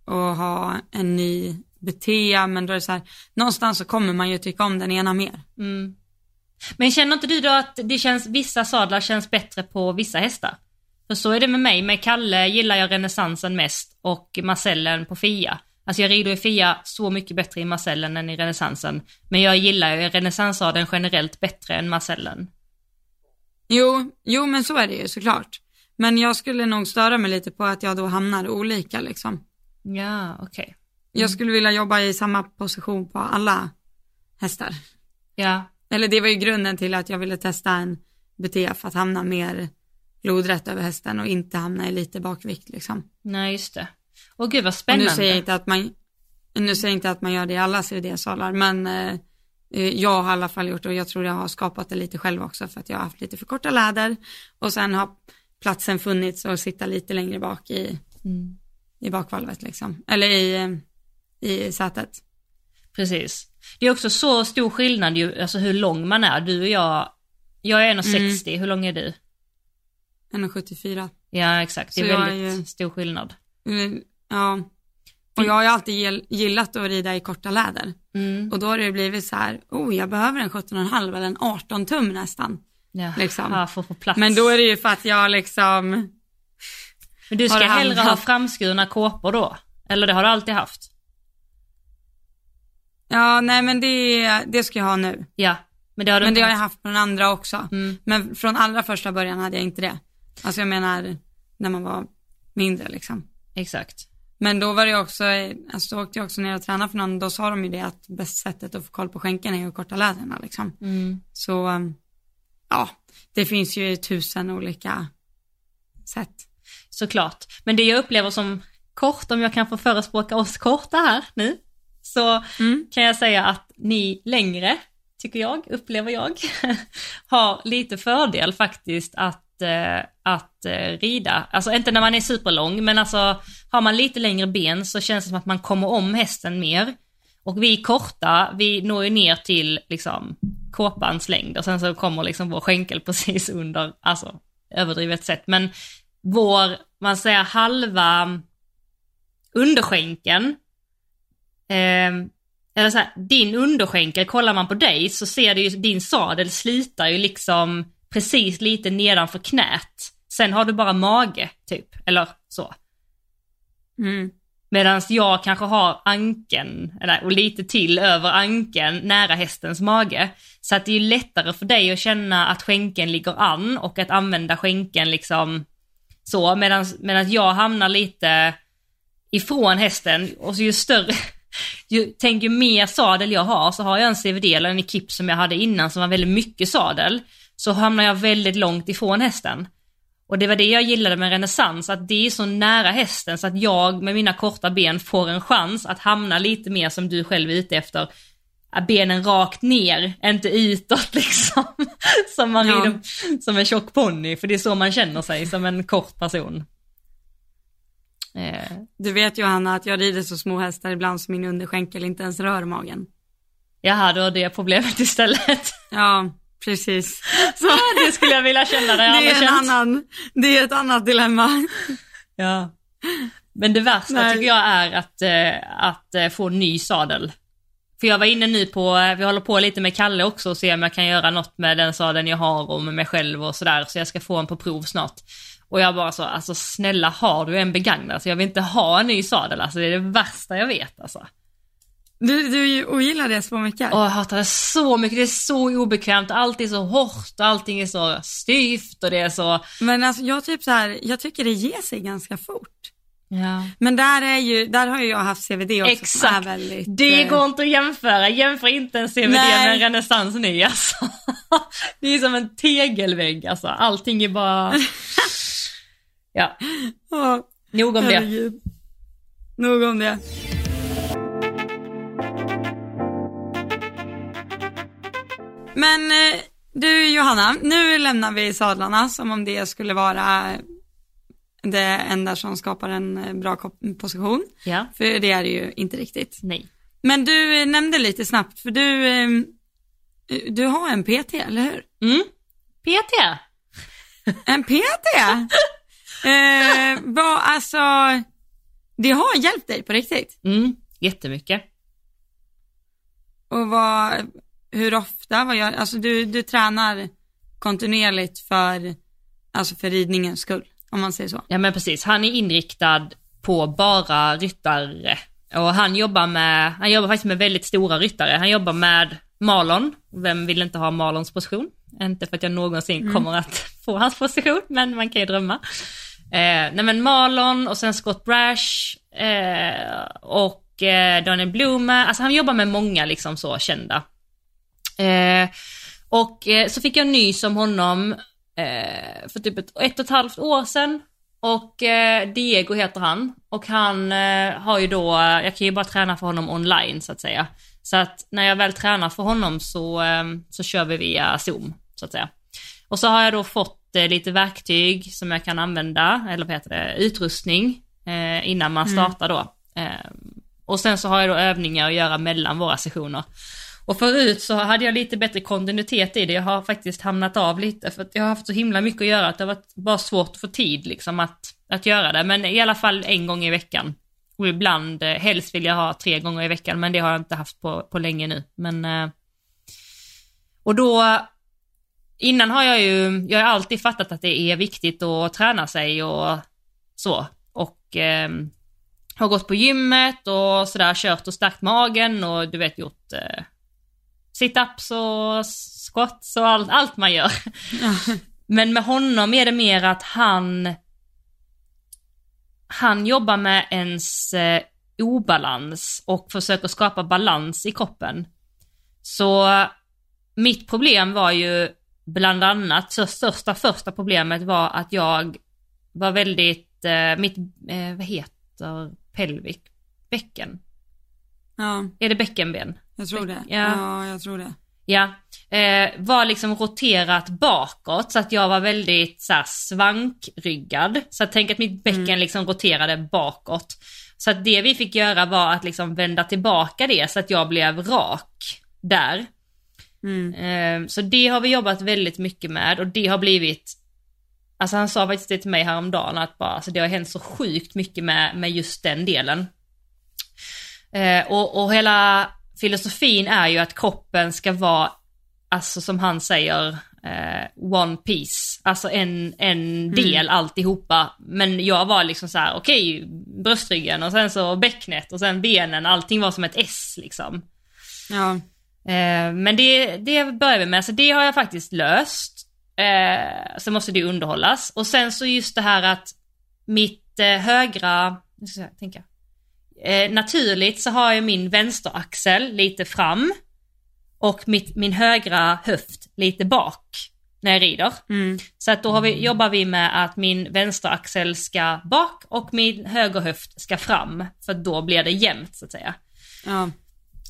och ha en ny BT, men då är det så här, någonstans så kommer man ju tycka om den ena mer. Mm. Men känner inte du då att det känns, vissa sadlar känns bättre på vissa hästar? För så är det med mig, med Kalle gillar jag renässansen mest och Marcellen på Fia. Alltså jag rider i Fia så mycket bättre i Marcellen än i renässansen. Men jag gillar ju renässanssadeln generellt bättre än Marcellen. Jo, jo men så är det ju såklart. Men jag skulle nog störa mig lite på att jag då hamnar olika liksom. Ja, okej. Jag skulle vilja jobba i samma position på alla hästar. Ja, Eller det var ju grunden till att jag ville testa en BTF, att hamna mer lodrätt över hästen och inte hamna i lite bakvikt liksom. nej just det. Åh gud vad Och spännande. nu säger jag inte att man, nu säger jag inte att man gör det i alla CVD-salar, men eh, eh, jag har i alla fall gjort det och jag tror jag har skapat det lite själv också för att jag har haft lite för korta läder och sen har platsen funnits att sitta lite längre bak i, Mm. i bakvalvet liksom, eller i, eh, i sätet. Precis. Det är också så stor skillnad ju, alltså hur lång man är. Du och jag, jag är 1,60, Mm. hur lång är du? 1,74. Ja exakt, det är Så jag är väldigt ju- stor skillnad. Mm, Ja, och jag har ju alltid gill- gillat att rida i korta läder. Mm. Och då har det blivit så här, oh jag behöver en 17,5 eller en 18 tum nästan. Ja, liksom. ja, få plats. Men då är det ju för att jag liksom, Men du ska hellre ha hamnat- framskurna kåpor då? Eller det har du alltid haft? Ja nej men det, det ska jag ha nu. Ja, men det har du Men det har jag haft. den andra också. Mm. Men från allra första början hade jag inte det. Alltså jag menar när man var mindre liksom. Exakt. Men då var det också, alltså då åkte jag också ner och tränade för någon, då sa de ju det att bästa sättet att få koll på skänken är att korta läderna liksom. Mm. Så, um, ja, det finns ju tusen olika sätt. Såklart. Men det jag upplever som kort, om jag kan få förespråka oss korta här nu, så Mm. kan jag säga att ni längre, tycker jag, upplever jag, har lite fördel faktiskt att, eh, att eh, rida. Alltså inte när man är superlång, men alltså har man lite längre ben så känns det som att man kommer om hästen mer. Och vi korta, vi når ju ner till liksom kåpans längd och sen så kommer liksom vår skänkel precis under, alltså överdrivet sett. Men vår, man säger halva underskänken, eller så här, din underskänkel, kollar man på dig så ser det ju, din sadel slutar ju liksom precis lite nedanför knät. Sen har du bara mage, typ, eller så. Mm. Medan jag kanske har anken, eller, och lite till över anken nära hästens mage. Så att det är ju lättare för dig att känna att skänken ligger an och att använda skänken liksom så. Medan jag hamnar lite ifrån hästen och så ju större, ju, tänk ju mer sadel jag har så har jag en CVD eller en ekip som jag hade innan som var väldigt mycket sadel. Så hamnar jag väldigt långt ifrån hästen. Och det var det jag gillade med renässans, att det är så nära hästen så att jag med mina korta ben får en chans att hamna lite mer som du själv är ute efter. Benen rakt ner, inte utåt liksom. Som man Ja. rider som en tjock ponny, för det är så man känner sig som en kort person. Eh, Du vet Johanna att jag rider så små hästar ibland som min underskänkel inte ens rör magen. jaha, då har det problemet istället. Ja, precis. Så det skulle jag vilja känna, det det är en annan, det är ett annat dilemma. Ja. Men det värsta Nej. tycker jag är att, eh, att eh, få ny sadel. För jag var inne nu på, vi håller på lite med Kalle också och ser om jag kan göra något med den sadeln jag har och med mig själv och sådär. Så jag ska få en på prov snart. Och jag bara så, alltså snälla har du en begagnad? Så jag vill inte ha en ny sadel, alltså det är det värsta jag vet alltså. Du, du ogillar det så mycket. Och jag hatar det så mycket, det är så obekvämt, allt är så hårt och allting är så styvt och det är så, Men alltså jag typ så här, jag tycker det ger sig ganska fort. ja. Men där är ju, där har ju jag haft CVD också Exakt. väldigt... Det eh, går inte att jämföra. Jämför inte en CVD Nej. med en renässans ny alltså. Det är som en tegelvägg alltså. Allting är bara... Ja, Ja, nog om det. herregud. nog om det. Men eh, du Johanna, nu lämnar vi sadlarna som om det skulle vara det enda som skapar en eh, bra position. Ja. För det är det ju inte riktigt. Nej. Men du eh, nämnde lite snabbt, för du, eh, du har en PT, eller hur? Mm. PT. En PT? eh, vad, alltså, det har hjälpt dig på riktigt? Mm. Jättemycket. Och vad, hur ofta, vad gör, alltså du, du tränar kontinuerligt för, alltså för ridningens skull, om man säger så. Ja men precis, han är inriktad på bara ryttare. Och han jobbar med, han jobbar faktiskt med väldigt stora ryttare. Han jobbar med Marlon. Vem vill inte ha Marlons position? Inte för att jag någonsin kommer att få hans position, men man kan ju drömma. Eh, nej men Marlon och sen Scott Brash eh, och eh, Daniel Blume. Alltså han jobbar med många liksom så kända. Eh, och eh, så fick jag nys om honom eh, för typ ett, ett och ett halvt år sedan. Och eh, Diego heter han. Och han eh, har ju då, jag kan ju bara träna för honom online så att säga. Så att när jag väl tränar för honom så, eh, så kör vi via Zoom så att säga. Och så har jag då fått lite verktyg som jag kan använda, eller vad heter det, utrustning eh, innan man startar då. Eh, och sen så har jag då övningar att göra mellan våra sessioner. Och förut så hade jag lite bättre kontinuitet i det, jag har faktiskt hamnat av lite för att jag har haft så himla mycket att göra att det har varit bara svårt att få tid liksom att, att göra det. Men i alla fall en gång i veckan. Och ibland, eh, helst vill jag ha tre gånger i veckan men det har jag inte haft på, på länge nu. Men, eh, och då, innan har jag ju, jag har alltid fattat att det är viktigt att träna sig och så. Och eh, har gått på gymmet och sådär, kört och stärkt magen och du vet gjort eh, sit-ups och squats och allt, allt man gör. Men med honom är det mer att han han jobbar med ens eh, obalans och försöker skapa balans i kroppen. Så mitt problem var ju bland annat, så största första problemet var att jag var väldigt, eh, mitt, eh, vad heter pelvic, bäcken? Ja, Är det bäckenben? jag tror det. Ja. Ja, jag tror det. Ja, eh, var liksom roterat bakåt så att jag var väldigt så här, svankryggad. Så att tänk att mitt bäcken liksom roterade bakåt. Så att det vi fick göra var att liksom vända tillbaka det så att jag blev rak där. Mm. Eh, så det har vi jobbat väldigt mycket med och det har blivit Alltså han sa faktiskt det till mig häromdagen att bara, alltså det har hänt så sjukt mycket med, med just den delen. Eh, och, och hela filosofin är ju att kroppen ska vara, alltså som han säger, eh, one piece. Alltså en, en del alltihopa. Men jag var liksom så här: okej, bröstryggen och sen så bäcknet och sen benen, allting var som ett S liksom. Ja, Eh, men det, det börjar vi med, så det har jag faktiskt löst. Eh, så måste det underhållas. Och sen så just det här att mitt eh, högra, nu ska jag tänka. Eh, naturligt så har jag min vänsteraxel lite fram och mitt, min högra höft lite bak när jag rider. mm. Så att då vi, jobbar vi med att min vänsteraxel ska bak och min högerhöft ska fram. För då blir det jämnt så att säga. ja,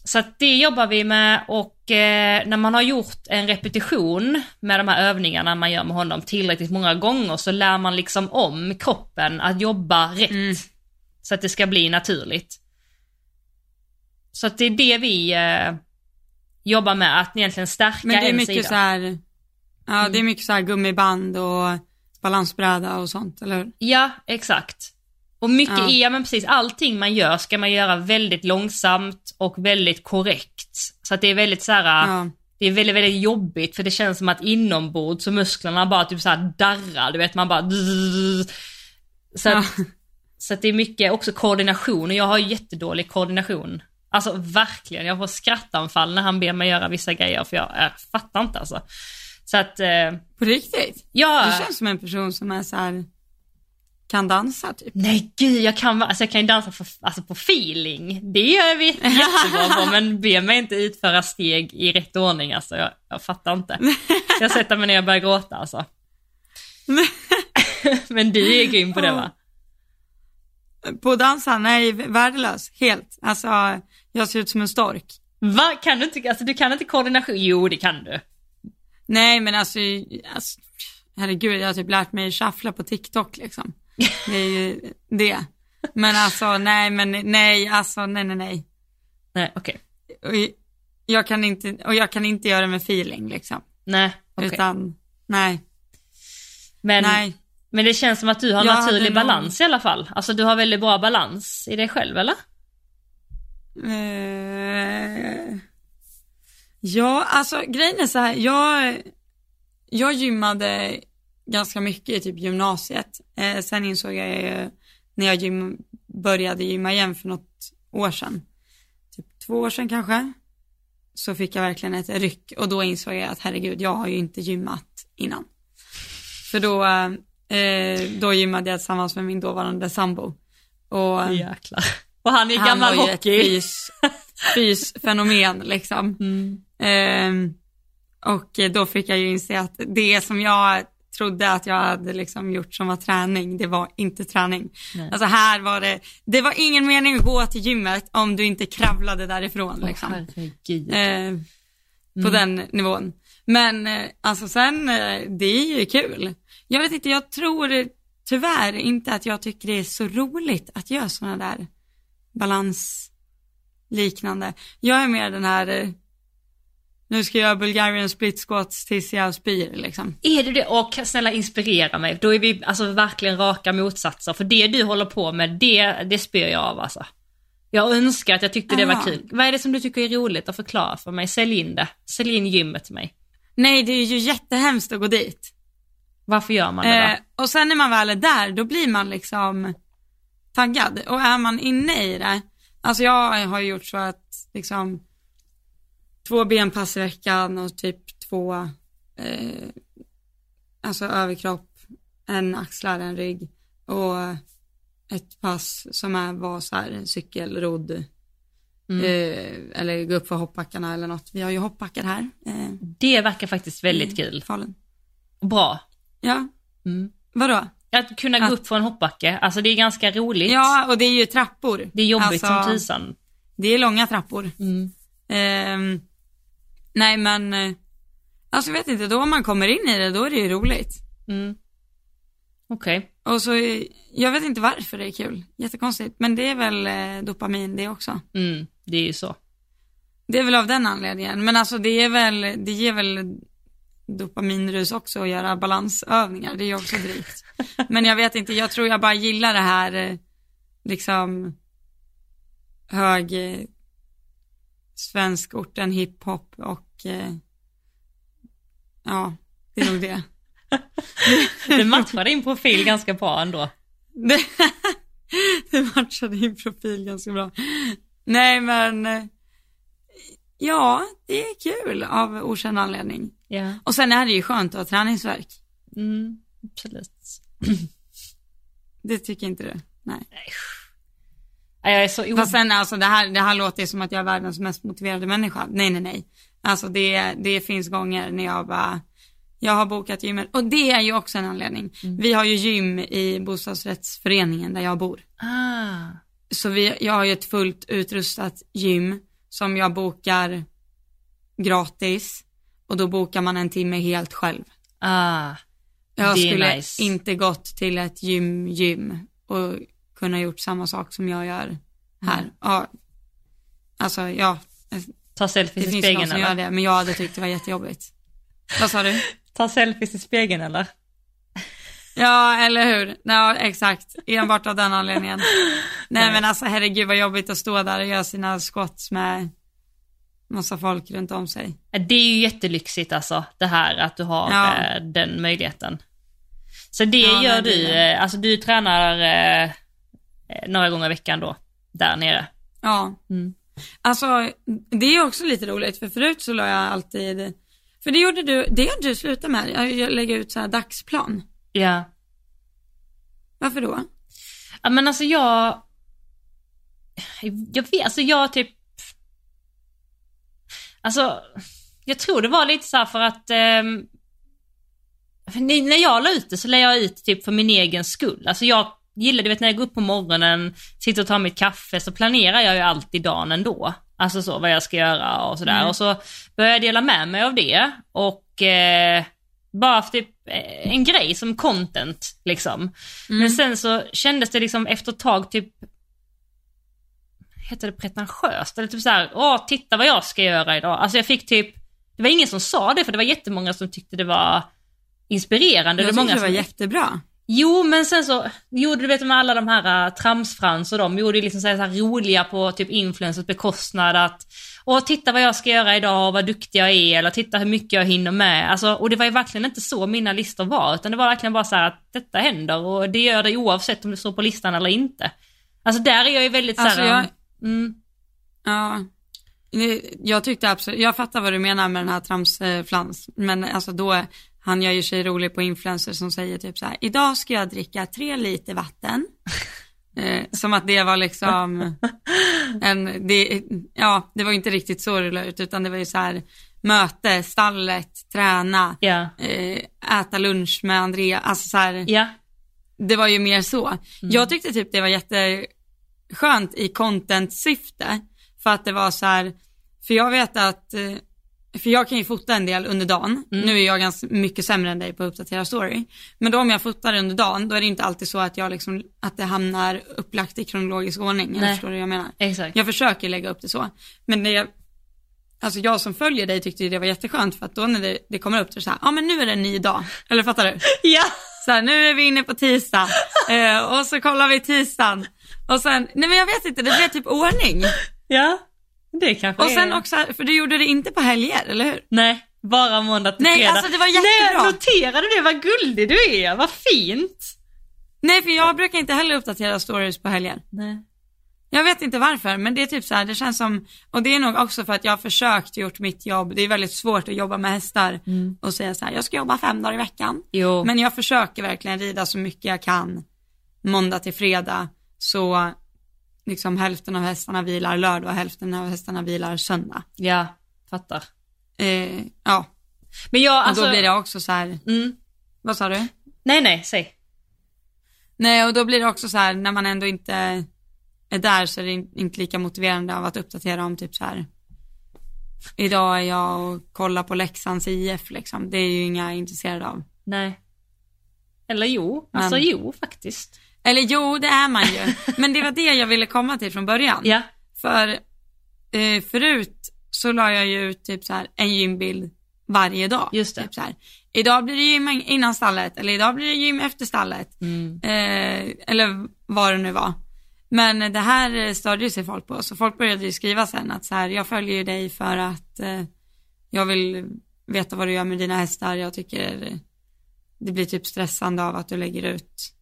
Så att det jobbar vi med och eh, när man har gjort en repetition med de här övningarna man gör med honom tillräckligt många gånger så lär man liksom om kroppen att jobba rätt. Mm. Så att det ska bli naturligt. Så att det är det vi eh, jobbar med, att egentligen stärka Men det är mycket sida. så här, ja det är mycket så här gummiband och balansbräda och sånt, eller hur? Ja, exakt. Och mycket Ja. ja men precis, allting man gör ska man göra väldigt långsamt och väldigt korrekt. Så att det är väldigt så här, Ja, det är väldigt, väldigt jobbigt för det känns som att inombords så musklerna bara typ så här darrar, du vet man bara så att, Ja. så att det är mycket också koordination och jag har jättedålig koordination. Alltså verkligen, jag får skrattanfall när han ber mig göra vissa grejer för jag, jag fattar inte alltså. Så att, eh, på riktigt? ja. Du känns som en person som är så här kan dansa typ. Nej gud, jag kan, alltså, jag kan ju dansa för, alltså, på feeling. Det gör vi jättebra på, men be mig inte utföra steg i rätt ordning alltså. Jag, jag fattar inte. Jag sätter mig ner och börjar gråta alltså. men du är grym på det va? På dansa, nej, värdelös, helt. Alltså, jag ser ut som en stork. Va? Kan du inte, alltså du kan inte koordination? Jo det kan du. Nej men alltså, alltså herregud, jag har typ lärt mig shuffla på TikTok liksom. Det är ju det. Men alltså, nej men nej, alltså nej nej nej. Nej okej. Och jag kan inte, och jag kan inte göra det med feeling liksom. Nej okej. Utan, nej, Men, nej. men det känns som att du har Jag naturlig balans i alla fall. Alltså du har väldigt bra balans i dig själv eller? Eh, ja, alltså grejen är så här, jag, jag gymmade ganska mycket i typ gymnasiet. Eh, sen insåg jag ju när jag gym, började gymma igen för något år sedan, typ två år sedan kanske, så fick jag verkligen ett ryck och då insåg jag att herregud, jag har ju inte gymmat innan. För då, eh, då gymmade jag tillsammans med min dåvarande sambo. Och, Jäklar. Och han är han gammal var ju hockey. ett fys, fysfenomen liksom. Mm. Ehm, och då fick jag ju inse att det som jag trodde att jag hade liksom gjort som var träning, det var inte träning. Nej. Alltså här var det, det var ingen mening att gå till gymmet om du inte kravlade därifrån Åh, liksom. Eh, på Mm. den nivån. Men eh, alltså sen, eh, det är ju kul. Jag vet inte, jag tror tyvärr inte att jag tycker det är så roligt att göra sådana där balansliknande. Jag är mer den här, eh, nu ska jag göra Bulgarian split squats tills jag spyr liksom. Är du det? Och snälla inspirera mig. Då är vi alltså verkligen raka motsatser. För det du håller på med, det, det spyr jag av alltså. Jag önskar att jag tyckte det var Aha. kul. Vad är det som du tycker är roligt att förklara för mig? Sälj in det. Sälj in gymmet till mig. Nej, det är ju jättehemskt att gå dit. Varför gör man det Eh, då? och sen när man väl är där, då blir man liksom taggad. Och är man inne i det, alltså jag har ju gjort så att liksom två benpass i veckan och typ två, eh, alltså överkropp, en axlar, en rygg och ett pass som är, var så här cykelrodd Mm. eh, eller gå upp för hoppbackarna eller något. Vi har ju hoppbackar här. Eh, Det verkar faktiskt väldigt i kul. Falun. Bra. Ja, Mm. vadå? Att kunna gå Att- upp för en hoppbacke, alltså det är ganska roligt. Ja, och det är ju trappor. Det är jobbigt Alltså, som tusan. Det är långa trappor. Mm. Nej men, eh, alltså jag vet inte, då man kommer in i det, då är det ju roligt. Mm. Okej. Och så, eh, jag vet inte varför det är kul, jättekonstigt, men det är väl eh, dopamin det också. Mm. Det är ju så. Det är väl av den anledningen, men alltså det är väl, det ger väl dopaminrus också att göra balansövningar, det är ju också drygt. men jag vet inte, jag tror jag bara gillar det här, liksom, hög svenskorten hiphop och eh, ja, det är nog det. Det matchar din profil ganska bra ändå. Det, det matchade din profil ganska bra. Nej men, eh, ja, det är kul av okänd anledning. Ja. Och sen är det ju skönt att ha träningsverk. Mm. Absolut. Det tycker inte du? Nej. Ja, Jag är så o... Fast sen alltså det här, det här låter ju som att jag är världens mest motiverade människa. Nej, nej, nej. Alltså det, det finns gånger när jag bara, jag har bokat gymmet. Och det är ju också en anledning. Vi har ju gym i bostadsrättsföreningen där jag bor. Ah. Så vi, jag har ju ett fullt utrustat gym som jag bokar gratis. Och då bokar man en timme helt själv. Ah. Jag skulle nice. inte gått till ett gym, gym och kunna gjort samma sak som jag gör här. Mm. Ja, alltså ja, Ta det selfies i finns någon spegeln som gör eller? det, men jag hade tyckt det var jättejobbigt. Vad sa du? Ta selfies i spegeln eller? Ja, eller hur? Ja, exakt. Enbart av den anledningen. Nej, men alltså herregud vad jobbigt att stå där och göra sina squats med massa folk runt om sig. Det är ju jättelyxigt alltså, det här att du har Ja. eh, den möjligheten. Så det Ja, gör nej, det du, det. eh, alltså du tränar eh, några gånger i veckan då, där nere. Ja. Mm. Alltså, det är också lite roligt, för förut så la jag alltid, för det gjorde du, det har du slutat med, jag- lägger ut så här dagsplan. Ja. Varför då? Ja men alltså jag, jag vet, alltså jag typ, alltså jag tror det var lite så här för att ni- när jag la ut det så la jag ut typ för min egen skull. Alltså jag gillar, du vet när jag går upp på morgonen, sitter och tar mitt kaffe, så planerar jag ju alltid dagen ändå. Alltså så, vad jag ska göra och sådär. Mm. Och så började jag dela med mig av det. Och eh, bara typ eh, en grej som content liksom. Mm. Men sen så kändes det liksom efter ett tag typ Heter det pretentiöst? Eller typ såhär, åh titta vad jag ska göra idag. Alltså jag fick typ, det var ingen som sa det för det var jättemånga som tyckte det var inspirerande. Jag det var tyckte många det var som, jättebra. Jo men sen så, jo du vet med alla de här uh, tramsfrans och de gjorde ju liksom så här, så här roliga på typ influencers bekostnad att Åh titta vad jag ska göra idag och vad duktig jag är eller titta hur mycket jag hinner med. Alltså, och det var ju verkligen inte så mina listor var utan det var verkligen bara så här att detta händer och det gör det oavsett om det står på listan eller inte. Alltså där är jag ju väldigt så Alltså, här, jag- mm, Ja, jag tyckte absolut, jag fattar vad du menar med den här tramsflans, men alltså då, han gör ju sig rolig på influencers som säger typ så här, idag ska jag dricka tre liter vatten. Eh, som att det var liksom en, det, ja, det var inte riktigt så det ut, utan det var ju så här, möte, stallet, träna, ja, eh, äta lunch med Andrea, alltså så här, ja, det var ju mer så. Jag tyckte typ det var jätteskönt i content-syfte. För att det var så här, för jag vet att, eh, för jag kan ju fota en del under dagen. Nu är jag ganska mycket sämre än dig på att uppdatera story. Men då om jag fotar under dagen, då är det inte alltid så att jag liksom, att det hamnar upplagt i kronologisk ordning. Nej. förstår du jag menar? exakt. Jag försöker lägga upp det så. Men det, alltså jag som följer dig tyckte ju det var jätteskönt för att då när det, det kommer upp, så är det så här, ja men nu är det en ny dag. Eller fattar du? Ja, Så här, nu är vi inne på tisdag eh, och så kollar vi tisdagen. Och sen, nej men jag vet inte, det blev typ ordning. ja, det kanske Och sen är... också, för du gjorde det inte på helger, eller hur? Nej, bara måndag till Nej, fredag. alltså det var Nej, jättebra. jag noterade det, vad gullig du är, vad fint. Nej, för jag brukar inte heller uppdatera stories på helger. Nej. Jag vet inte varför, men det är typ så här, det känns som, och det är nog också för att jag har försökt gjort mitt jobb. Det är väldigt svårt att jobba med hästar och säga så här, jag ska jobba fem dagar i veckan. Jo, Men jag försöker verkligen rida så mycket jag kan måndag till fredag. Så liksom hälften av hästarna vilar lördag och hälften av hästarna vilar söndag. ja, fattar. Eh, ja, Men jag och alltså... då blir det också så här, Mm. vad sa du? Nej, nej, säg. Nej, och då blir det också så här, när man ändå inte är där så är det in- inte lika motiverande av att uppdatera om typ så här. Idag är jag och kollar på Leksands IF liksom. Det är ju inga intresserade av. Nej. Eller jo, alltså Men- jo faktiskt. Eller jo, det är man ju. Men det var det jag ville komma till från början. Ja, För eh, förut så la jag ju ut typ så här en gymbild varje dag. Just det. Typ så här. Idag blir det gym innan stallet eller idag blir det gym efter stallet. mm. Eh, eller vad det nu var. Men det här eh, störde ju sig folk på, så folk började ju skriva sen att så här, jag följer ju dig för att eh, jag vill veta vad du gör med dina hästar, jag tycker eh, det blir typ stressande av att du lägger ut,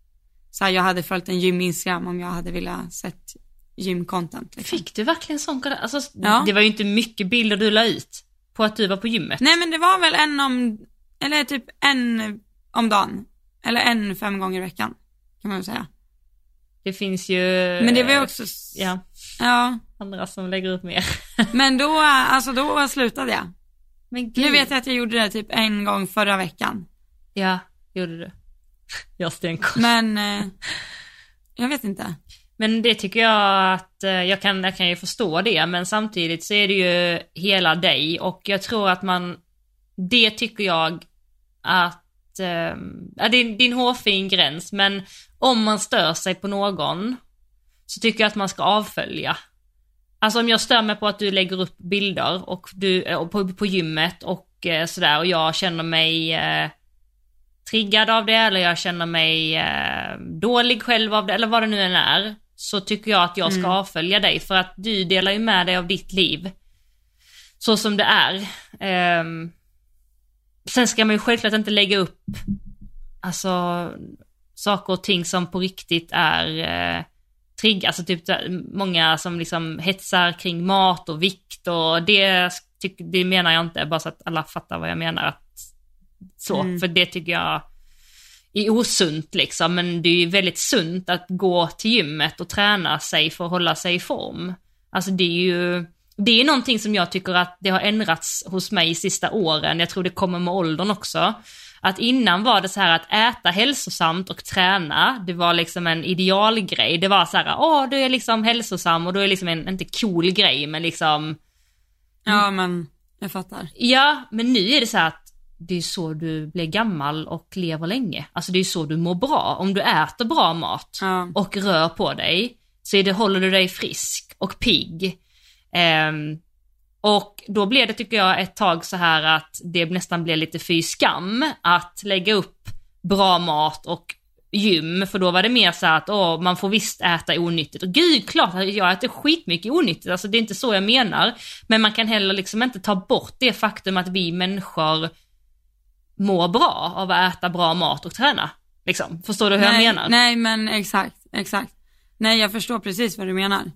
så här, jag hade följt en gym-instagram om jag hade velat sett gym-content. Liksom. Fick du verkligen sån? Alltså, Ja. det var ju inte mycket bilder du la ut på att du var på gymmet. Nej men det var väl en om, eller typ en om dagen, eller en fem gånger i veckan, kan man väl säga. Det finns ju Men det var ju också, ja, ja, andra som lägger ut mer. men då, alltså då slutade jag. Men gud. Nu vet jag att jag gjorde det typ en gång förra veckan. Ja, gjorde du. Jag har stenkoll. Men eh, jag vet inte. Men det tycker jag att, eh, jag kan, jag kan ju förstå det, men samtidigt så är det ju hela dig och jag tror att man, det tycker jag att, eh, ja, det, är, en hårfin gräns, men om man stör sig på någon så tycker jag att man ska avfölja. Alltså om jag stör mig på att du lägger upp bilder och du, eh, på, på gymmet och eh, sådär och jag känner mig eh, triggad av det eller jag känner mig eh, dålig själv av det eller vad det nu än är. Så tycker jag att jag ska avfölja dig för att du delar ju med dig av ditt liv. Så som det är. Ehm, sen ska man ju självklart inte lägga upp alltså saker och ting som på riktigt är eh, trigg, alltså typ många som liksom hetsar kring mat och vikt och det, det menar jag inte, bara så att alla fattar vad jag menar. Så, Mm. för det tycker jag är osunt liksom, men det är ju väldigt sunt att gå till gymmet och träna sig för att hålla sig i form. Alltså det är ju, det är någonting som jag tycker att det har ändrats hos mig i sista åren, jag tror det kommer med åldern också. Att innan var det så här att äta hälsosamt och träna, det var liksom en idealgrej. Det var så här, åh du är liksom hälsosam och du är liksom en, inte cool grej men liksom Ja men jag fattar. Ja, men nu är det så här att det är så du blir gammal och lever länge. Alltså det är så du mår bra. Om du äter bra mat Ja. och rör på dig så är det, håller du dig frisk och pigg. Ehm, och då blev det tycker jag ett tag så här att det nästan blev lite fy skam att lägga upp bra mat och gym, för då var det mer så här att åh, man får visst äta onyttigt. Och gud, klart jag äter skitmycket onyttigt, alltså det är inte så jag menar. Men man kan heller liksom inte ta bort det faktum att vi människor mår bra av att äta bra mat och träna. Liksom. Förstår du hur nej, jag menar? Nej men exakt, exakt. Nej jag förstår precis vad du menar.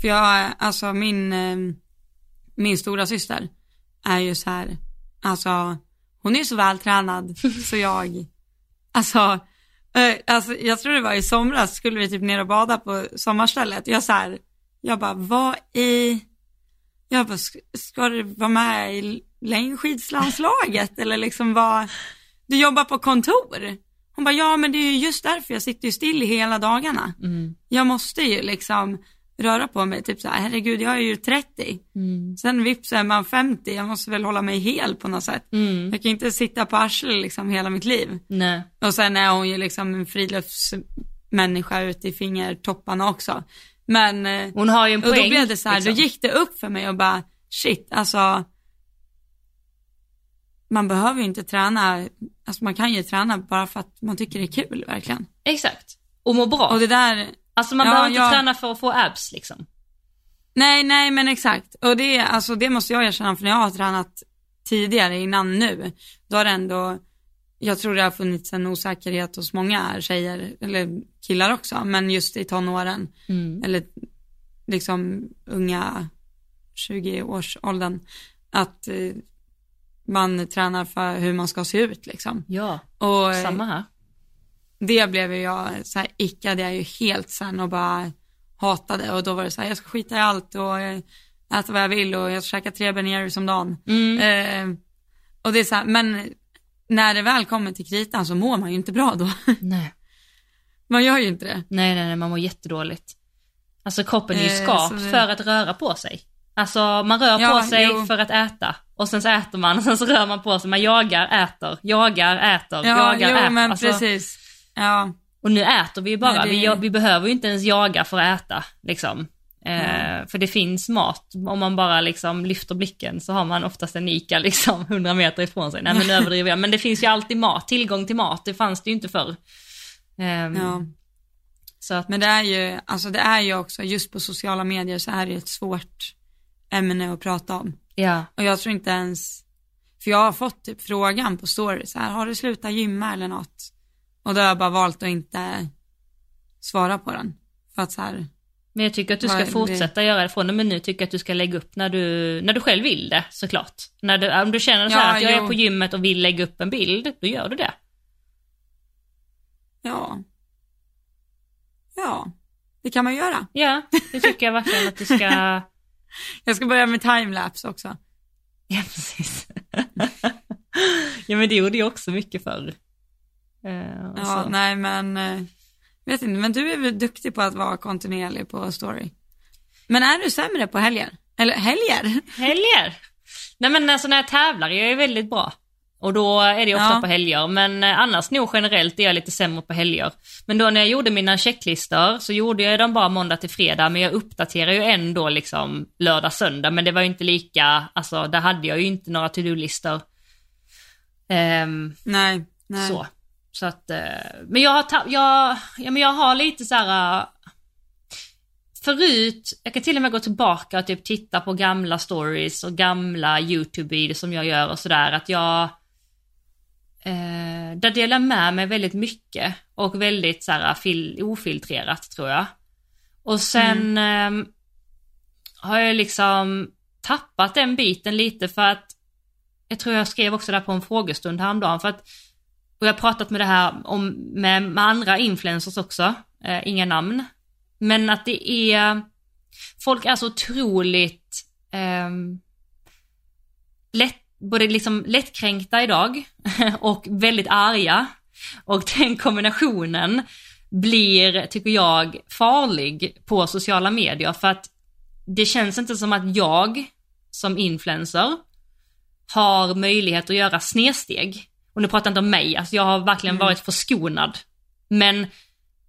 För jag, alltså min, eh, min stora syster är ju så här, alltså hon är ju så vältränad så jag, alltså, eh, alltså jag tror det var i somras skulle vi typ ner och bada på sommarstället. Jag så här, jag bara vad i, jag bara ska, du vara med i längdskidslandslaget eller liksom vad, du jobbar på kontor. Hon bara, ja men det är ju just därför jag sitter ju still hela dagarna. Mm. Jag måste ju liksom röra på mig, typ så här, herregud jag är ju 30. Mm. Sen vips är man 50, jag måste väl hålla mig hel på något sätt. Mm. Jag kan inte sitta på arslet liksom hela mitt liv. Nej. Och sen är hon ju liksom en friluftsmänniska ute i fingertopparna också. Men, eh, Hon har ju en och poäng. då blev det så här, liksom. då gick det upp för mig och bara, shit, alltså man behöver ju inte träna, alltså man kan ju träna bara för att man tycker det är kul verkligen. Exakt. Och må bra. Och det där, Alltså man Ja, behöver inte ja. träna för att få abs liksom. nej, nej men exakt. Och det, alltså det måste jag erkänna för när jag har tränat tidigare innan nu, då har det ändå, jag tror det har funnits en osäkerhet hos många tjejer, eller killar också, men just i tonåren, Mm. eller liksom unga 20-årsåldern, att eh, man tränar för hur man ska se ut liksom. Ja, Och eh, samma här. det blev jag, så här ickade jag ju helt sen och bara hatade och då var det så här, jag ska skita i allt och eh, äta vad jag vill och jag ska käka tre Ben Jerrys om dagen. Mm. Eh, och det är så här, men när det väl kommer till kritan så mår man ju inte bra då. Nej. man gör ju inte det. nej, nej, nej, man mår jättedåligt. Alltså kroppen är ju Eh, skapt det- för att röra på sig. Alltså man rör Ja, på sig jo. för att äta. Och sen så äter man och sen så rör man på sig. Man jagar, äter, jagar, äter, Ja, jagar, jo äter. men Alltså, precis. Ja, Och nu äter vi ju bara, Nej, det- vi, vi behöver ju inte ens jaga för att äta. Liksom. Eh, För det finns mat, om man bara liksom lyfter blicken så har man oftast en Ica liksom 100 meter ifrån sig. Nej men nu överdriver jag, men det finns ju alltid mat, tillgång till mat, det fanns det ju inte förr. Ehm, ja. Så att, Men det är ju, alltså det är ju också, just på sociala medier så är det ju ett svårt ämne att prata om. ja. Och jag tror inte ens, för jag har fått typ frågan på stories, så här, har du slutat gymma eller något? Och då har jag bara valt att inte svara på den. För att så här, Men jag tycker att du ska det? fortsätta göra det från och med nu, tycker jag att du ska lägga upp när du, när du själv vill det såklart. När du, om du känner så Ja, att jag jo. är på gymmet och vill lägga upp en bild, då gör du det. ja. Ja, det kan man göra. Ja, det tycker jag verkligen att du ska Jag ska börja med timelapse också. Ja, precis. ja, men det gjorde jag också mycket förr. Eh, Ja, så. nej men, eh, vet inte, men du är väl duktig på att vara kontinuerlig på story. Men är du sämre på helger? Eller helger? Helger? Nej men alltså när jag tävlar är jag väldigt bra. Och då är det ofta Ja. på helger, men eh, annars nog generellt är jag lite sämre på helger. Men då när jag gjorde mina checklistor så gjorde jag dem bara måndag till fredag, men jag uppdaterar ju ändå liksom lördag, söndag, men det var ju inte lika, alltså där hade jag ju inte några to-do-listor. Ehm, Nej, nej. Så. Så att, eh, men jag har, jag, ja, men jag har lite så här. eh, Förut, jag kan till och med gå tillbaka och typ titta på gamla stories och gamla YouTube-videos som jag gör och sådär. Att jag, eh, där delar med mig väldigt mycket och väldigt så här fil, ofiltrerat tror jag. Och sen eh, har jag liksom tappat den biten lite för att jag tror jag skrev också där på en frågestund häromdagen för att och jag har pratat med det här om, med, med andra influencers också, eh, inga namn. Men att det är, folk är så otroligt eh, lätt, både liksom lättkränkta idag och väldigt arga. Och den kombinationen blir, tycker jag, farlig på sociala medier för att det känns inte som att jag som influencer har möjlighet att göra snedsteg. Och nu pratar jag inte om mig, alltså jag har verkligen Mm. varit förskonad. Men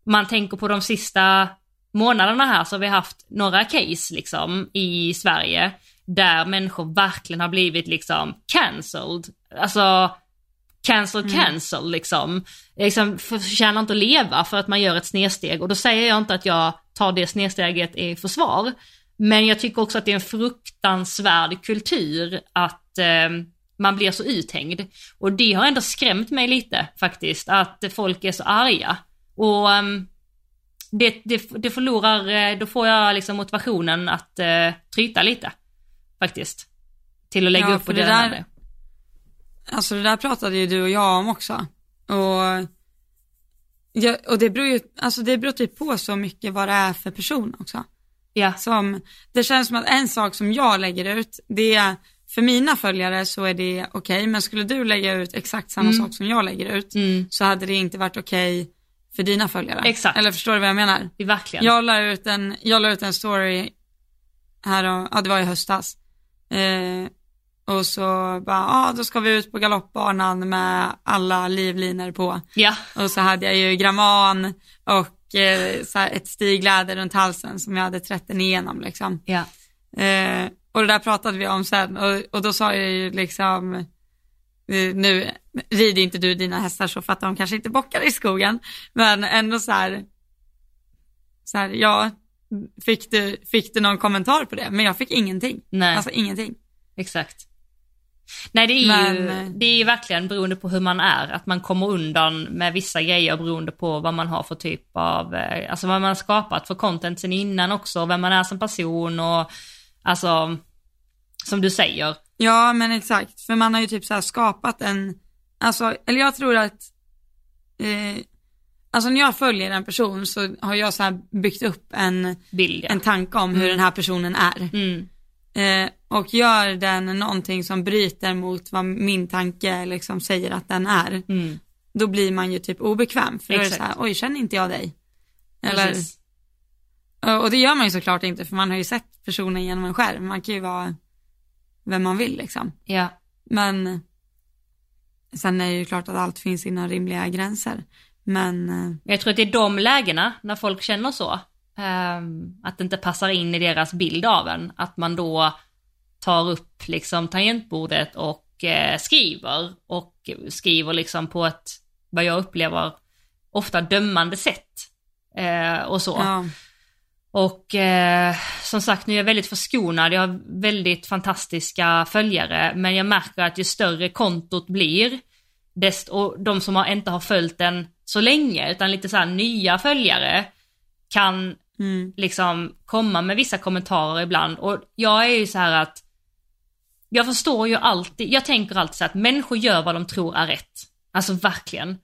man tänker på de sista månaderna här så har vi haft några case liksom i Sverige där människor verkligen har blivit liksom cancelled. Alltså cancel, cancel liksom. liksom. Förtjänar inte att leva för att man gör ett snedsteg och då säger jag inte att jag tar det snedsteget i försvar. Men jag tycker också att det är en fruktansvärd kultur att eh, man blir så uthängd. Och det har ändå skrämt mig lite faktiskt, att folk är så arga. Och ehm, det, det, det förlorar, eh, då får jag liksom motivationen att eh, tryta lite. Faktiskt. Till att lägga Ja, upp och det där- det. Alltså det där pratade ju du och jag om också. Och, ja, och det beror ju, alltså det beror typ på så mycket vad det är för person också. Ja, Som, det känns som att en sak som jag lägger ut, det är, för mina följare så är det okej, men skulle du lägga ut exakt samma Mm. sak som jag lägger ut, mm, så hade det inte varit okej för dina följare. Exakt. Eller förstår du vad jag menar? verkligen. Jag la ut en, jag la ut en story här, och, ja det var i höstas. Eh, och så bara, ja då ska vi ut på galoppbanan med alla livlinor på. Ja, Och så hade jag ju gramman och eh, så ett stigläder runt halsen som jag hade trätt den igenom liksom. ja, Eh, och det där pratade vi om sen och, och då sa jag ju liksom, eh, nu rider inte du dina hästar så för att de kanske inte bockar i skogen, men ändå så här, så här, ja, fick du, fick du någon kommentar på det? Men jag fick ingenting, nej, alltså ingenting. exakt. Nej det är, Men, ju, eh, det är ju verkligen beroende på hur man är, att man kommer undan med vissa grejer beroende på vad man har för typ av, eh, alltså vad man har skapat för content sen innan också, vem man är som person och alltså, som du säger, Ja, men exakt, för man har ju typ så skapat en, alltså, eller jag tror att, eh, alltså när jag följer en person så har jag så byggt upp en, bild ja. en tanke om hur den här personen är. Mm, Eh, och gör den någonting som bryter mot vad min tanke liksom säger att den är, mm, då blir man ju typ obekväm. För då är det så Exakt. här, oj känner inte jag dig? Eller, precis. Och det gör man ju såklart inte för man har ju sett personen genom en skärm. Man kan ju vara vem man vill liksom. Ja, Men sen är det ju klart att allt finns inom rimliga gränser. Men eh, jag tror att det är de lägena, när folk känner så, ehm, att det inte passar in i deras bild av en, att man då tar upp liksom tangentbordet och eh, skriver och skriver liksom på ett, vad jag upplever, ofta dömande sätt. Eh, och så. ja, Och eh, som sagt, nu är jag väldigt förskonad. Jag har väldigt fantastiska följare, men jag märker att ju större kontot blir, desto, och de som har, inte har följt den så länge, utan lite så här nya följare, kan mm, liksom komma med vissa kommentarer ibland. Och jag är ju så här att, jag förstår ju alltid, jag tänker alltid så att människor gör vad de tror är rätt. Alltså verkligen.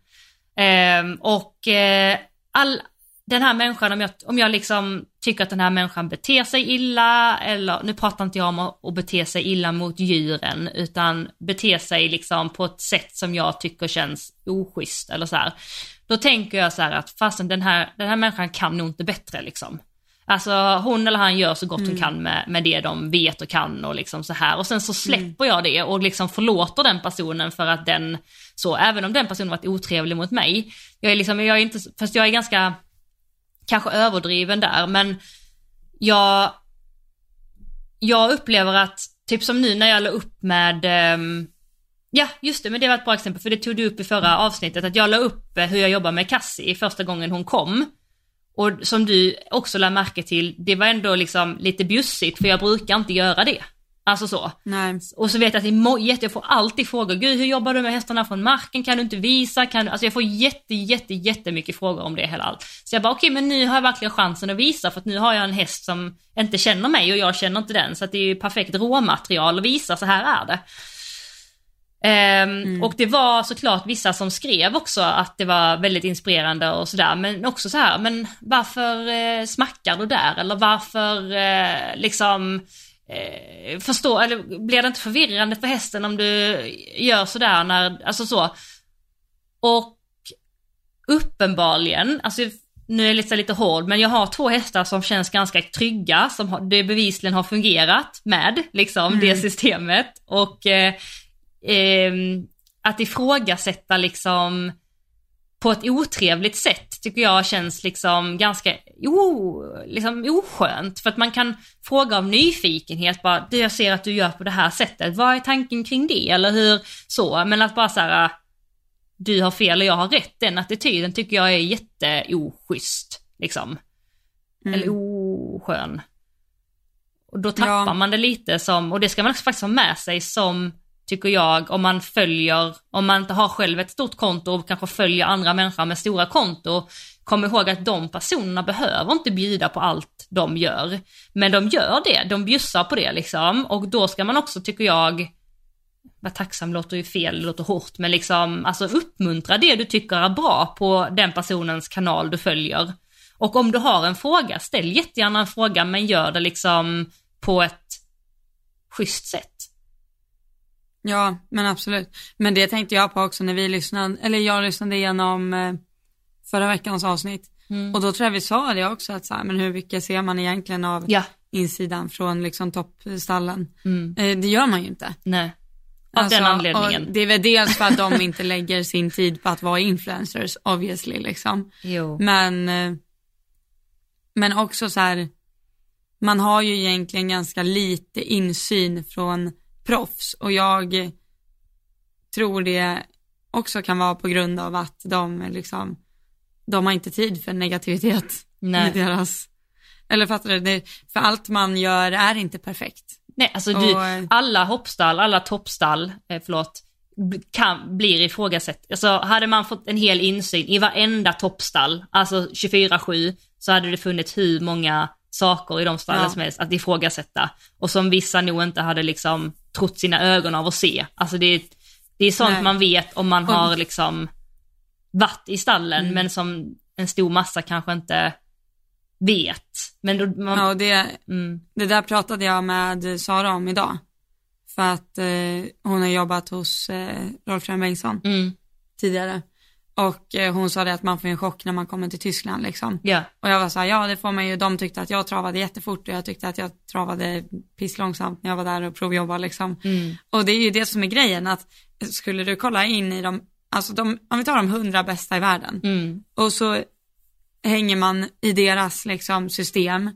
Ehm, och eh, all, den här människan, om jag, om jag liksom tycker att den här människan beter sig illa, eller nu pratar inte jag om att, att bete sig illa mot djuren, utan bete sig liksom på ett sätt som jag tycker känns oschysst eller så här. Då tänker jag så här att fastän den här, den här människan kan nog inte bättre liksom. Alltså hon eller han gör så gott hon kan med, med det de vet och kan och liksom så här. Och sen så släpper jag det och liksom förlåter den personen för att den, så även om den personen varit otrevlig mot mig. Jag är liksom, jag är inte, fast jag är ganska, kanske överdriven där, men jag, jag upplever att, typ som nu när jag la upp med, ehm, ja just det, men det var ett bra exempel, för det tog du upp i förra avsnittet, att jag la upp eh, hur jag jobbar med Cassie första gången hon kom. Och som du också lade märke till, det var ändå liksom lite bjussigt, för jag brukar inte göra det. Alltså så. nej, Och så vet jag att må- jätte, jag får alltid frågor, gud hur jobbar du med hästarna från marken, kan du inte visa, kan du? Alltså jag får jätte, jätte, jättemycket frågor om det hela allt. Så jag bara okej men nu har jag verkligen chansen att visa för att nu har jag en häst som inte känner mig och jag känner inte den så att det är ju perfekt råmaterial att visa, så här är det. Ehm, Och det var såklart vissa som skrev också att det var väldigt inspirerande och sådär, men också så här, men varför eh, smackar du där? Eller varför eh, liksom eh, förstå, eller blir det inte förvirrande för hästen om du gör sådär när, alltså så. Och uppenbarligen, alltså nu är jag lite, lite hård, men jag har två hästar som känns ganska trygga, som har, det bevisligen har fungerat med, liksom, Mm. det systemet. Och eh, eh, att ifrågasätta liksom på ett otrevligt sätt tycker jag känns liksom ganska o, liksom oskönt. För att man kan fråga av nyfikenhet bara, "Du, jag ser att du gör på det här sättet, vad är tanken kring det? Eller hur så, men att bara så här, du har fel och jag har rätt, den attityden tycker jag är jätteoschysst. Liksom. Mm. Eller oskön. Och då tappar Ja. man det lite som, och det ska man också faktiskt ha med sig som, tycker jag, om man följer, om man inte har själv ett stort konto och kanske följer andra människor med stora konto, kom ihåg att de personerna behöver inte bjuda på allt de gör. Men de gör det, de bjussar på det liksom. Och då ska man också, tycker jag, vara tacksam låter ju fel, det låter hårt, men liksom alltså uppmuntra det du tycker är bra på den personens kanal du följer. Och om du har en fråga, ställ jättegärna en fråga men gör det liksom på ett schysst sätt. Ja, men absolut. Men det tänkte jag på också när vi lyssnade, eller jag lyssnade igenom eh, förra veckans avsnitt. Mm. Och då tror jag vi sa det också, att så här, men hur mycket ser man egentligen av Ja, insidan från liksom toppstallen? mm. Eh, det gör man ju inte. nej. Av Alltså, den anledningen. Det är väl dels för att de inte lägger sin tid på att vara influencers, obviously liksom. Jo. Men, eh, men också så här, man har ju egentligen ganska lite insyn från proffs och jag tror det också kan vara på grund av att de liksom, de har inte tid för negativitet Nej. i deras, eller fattar du, det, för allt man gör är inte perfekt. Nej, alltså Och, eh, alla hoppstall, alla toppstall, eh, förlåt, kan, blir ifrågasatt. Alltså hade man fått en hel insyn i varenda toppstall, alltså 24-7, så hade det funnits hur många saker i de stallen Ja. som helst att ifrågasätta. Och som vissa nog inte hade liksom trott sina ögon av att se. Alltså det, det är sånt Nej. man vet om man har liksom varit i stallen, Mm. men som en stor massa kanske inte vet. Men då, man, Ja, och det, mm, Det där pratade jag med Sara om idag. För att eh, hon har jobbat hos eh, Rolf Bengtsson mm, tidigare. Och eh, hon sa det att man får en chock när man kommer till Tyskland liksom. ja, Och jag var så här, ja det får man ju, de tyckte att jag travade jättefort och jag tyckte att jag travade pisslångsamt när jag var där och provjobbade liksom. mm, Och det är ju det som är grejen att skulle du kolla in i de, alltså de, om vi tar de hundra bästa i världen mm, och så hänger man i deras liksom system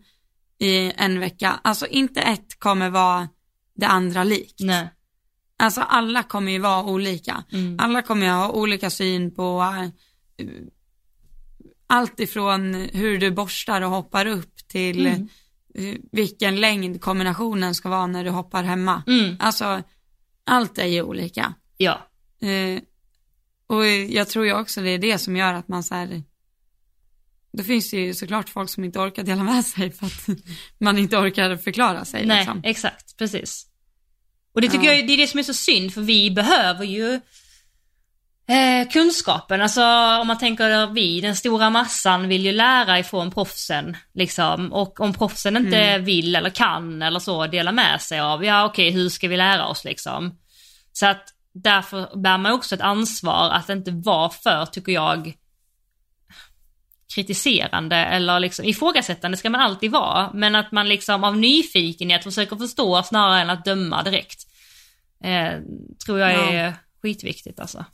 i en vecka. Alltså inte ett kommer vara det andra likt. nej, Alltså alla kommer ju vara olika. mm, Alla kommer ju ha olika syn på eh, allt ifrån hur du borstar och hoppar upp till Mm. eh, vilken längd kombinationen ska vara när du hoppar hemma. mm, Alltså allt är ju olika. ja. Eh, och jag tror ju också det är det som gör att man så här, då finns det ju såklart folk som inte orkar dela med sig för att man inte orkar förklara sig. Nej, Liksom. exakt, precis. Och det tycker Ja. jag det är det som är så synd, för vi behöver ju eh, kunskapen. Alltså om man tänker vi, den stora massan vill ju lära ifrån proffsen. Liksom. Och om proffsen inte Mm. vill eller kan eller så dela med sig av, ja okej hur ska vi lära oss liksom. Så att därför bär man också ett ansvar att inte vara för, tycker jag, kritiserande eller liksom ifrågasättande ska man alltid vara, men att man liksom av nyfikenhet försöker förstå snarare än att döma direkt. Eh, tror jag Ja. är skitviktigt alltså.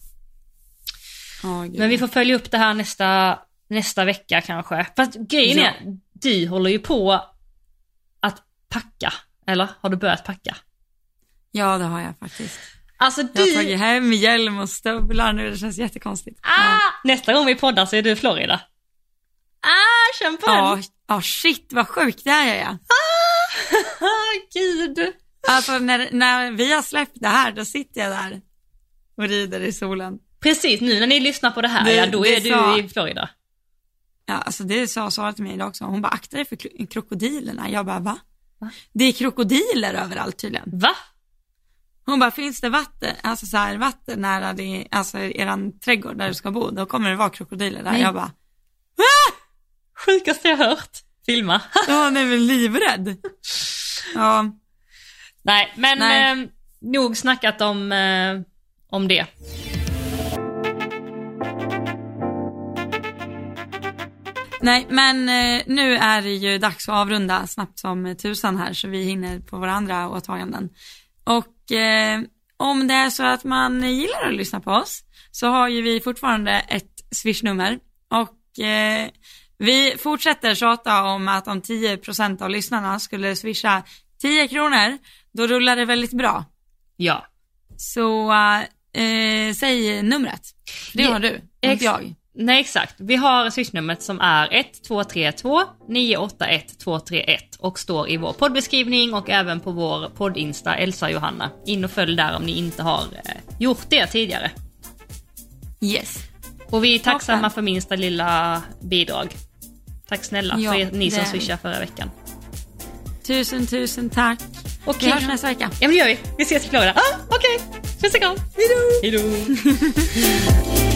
Gud. Men vi får följa upp det här nästa, nästa vecka kanske. Fast grejen Ja. är, du håller ju på att packa, eller? Har du börjat packa? Ja, det har jag faktiskt. Alltså Jag har du, tagit hem hjälm och stövlar nu, det känns jättekonstigt. ah, nästa gång vi poddar så är du i Florida. Ah, känn på Ja, den! ja shit vad sjukt det här är jag. Ah, gud. Alltså när, när vi har släppt det här, då sitter jag där och rider i solen. Precis, nu när ni lyssnar på det här, Det- ja då är du sa- i Florida. Ja, alltså det sa Sara till mig idag också. Hon bara, akta dig för kro- krokodilerna. Jag bara, va? Va? Det är krokodiler överallt tydligen. Va? Hon bara, finns det vatten, alltså så här, vatten nära det, alltså eran trädgård där du ska bo, då kommer det vara krokodiler där. Nej. Jag bara, Sjukaste jag hört. Filma. ja, nej men livrädd. Ja, Nej, men Nej. Eh, nog snackat om, eh, om det. Nej, men eh, nu är det ju dags att avrunda snabbt som tusan här så vi hinner på våra andra åtaganden. Och eh, om det är så att man gillar att lyssna på oss så har ju vi fortfarande ett swishnummer och eh, vi fortsätter tjata om att om 10% av lyssnarna skulle swisha 10 kronor, då rullar det väldigt bra. Ja. Så eh, säg numret. Det har du, inte jag. Nej exakt, vi har swishnumret som är 1232 981 231 och står i vår poddbeskrivning och även på vår poddinsta Elsa och Johanna. In och följ där om ni inte har eh, gjort det tidigare. Yes. Och vi är tacksamma Toppen. för minsta lilla bidrag. Tack snälla Ja, för er, ni som swishade förra veckan. Tusen, tusen tack. Och Vi hörs nästa vecka. Ja men det gör vi. Vi ses i Florida. Ah, Okej, puss och kram. Hejdå! Hejdå!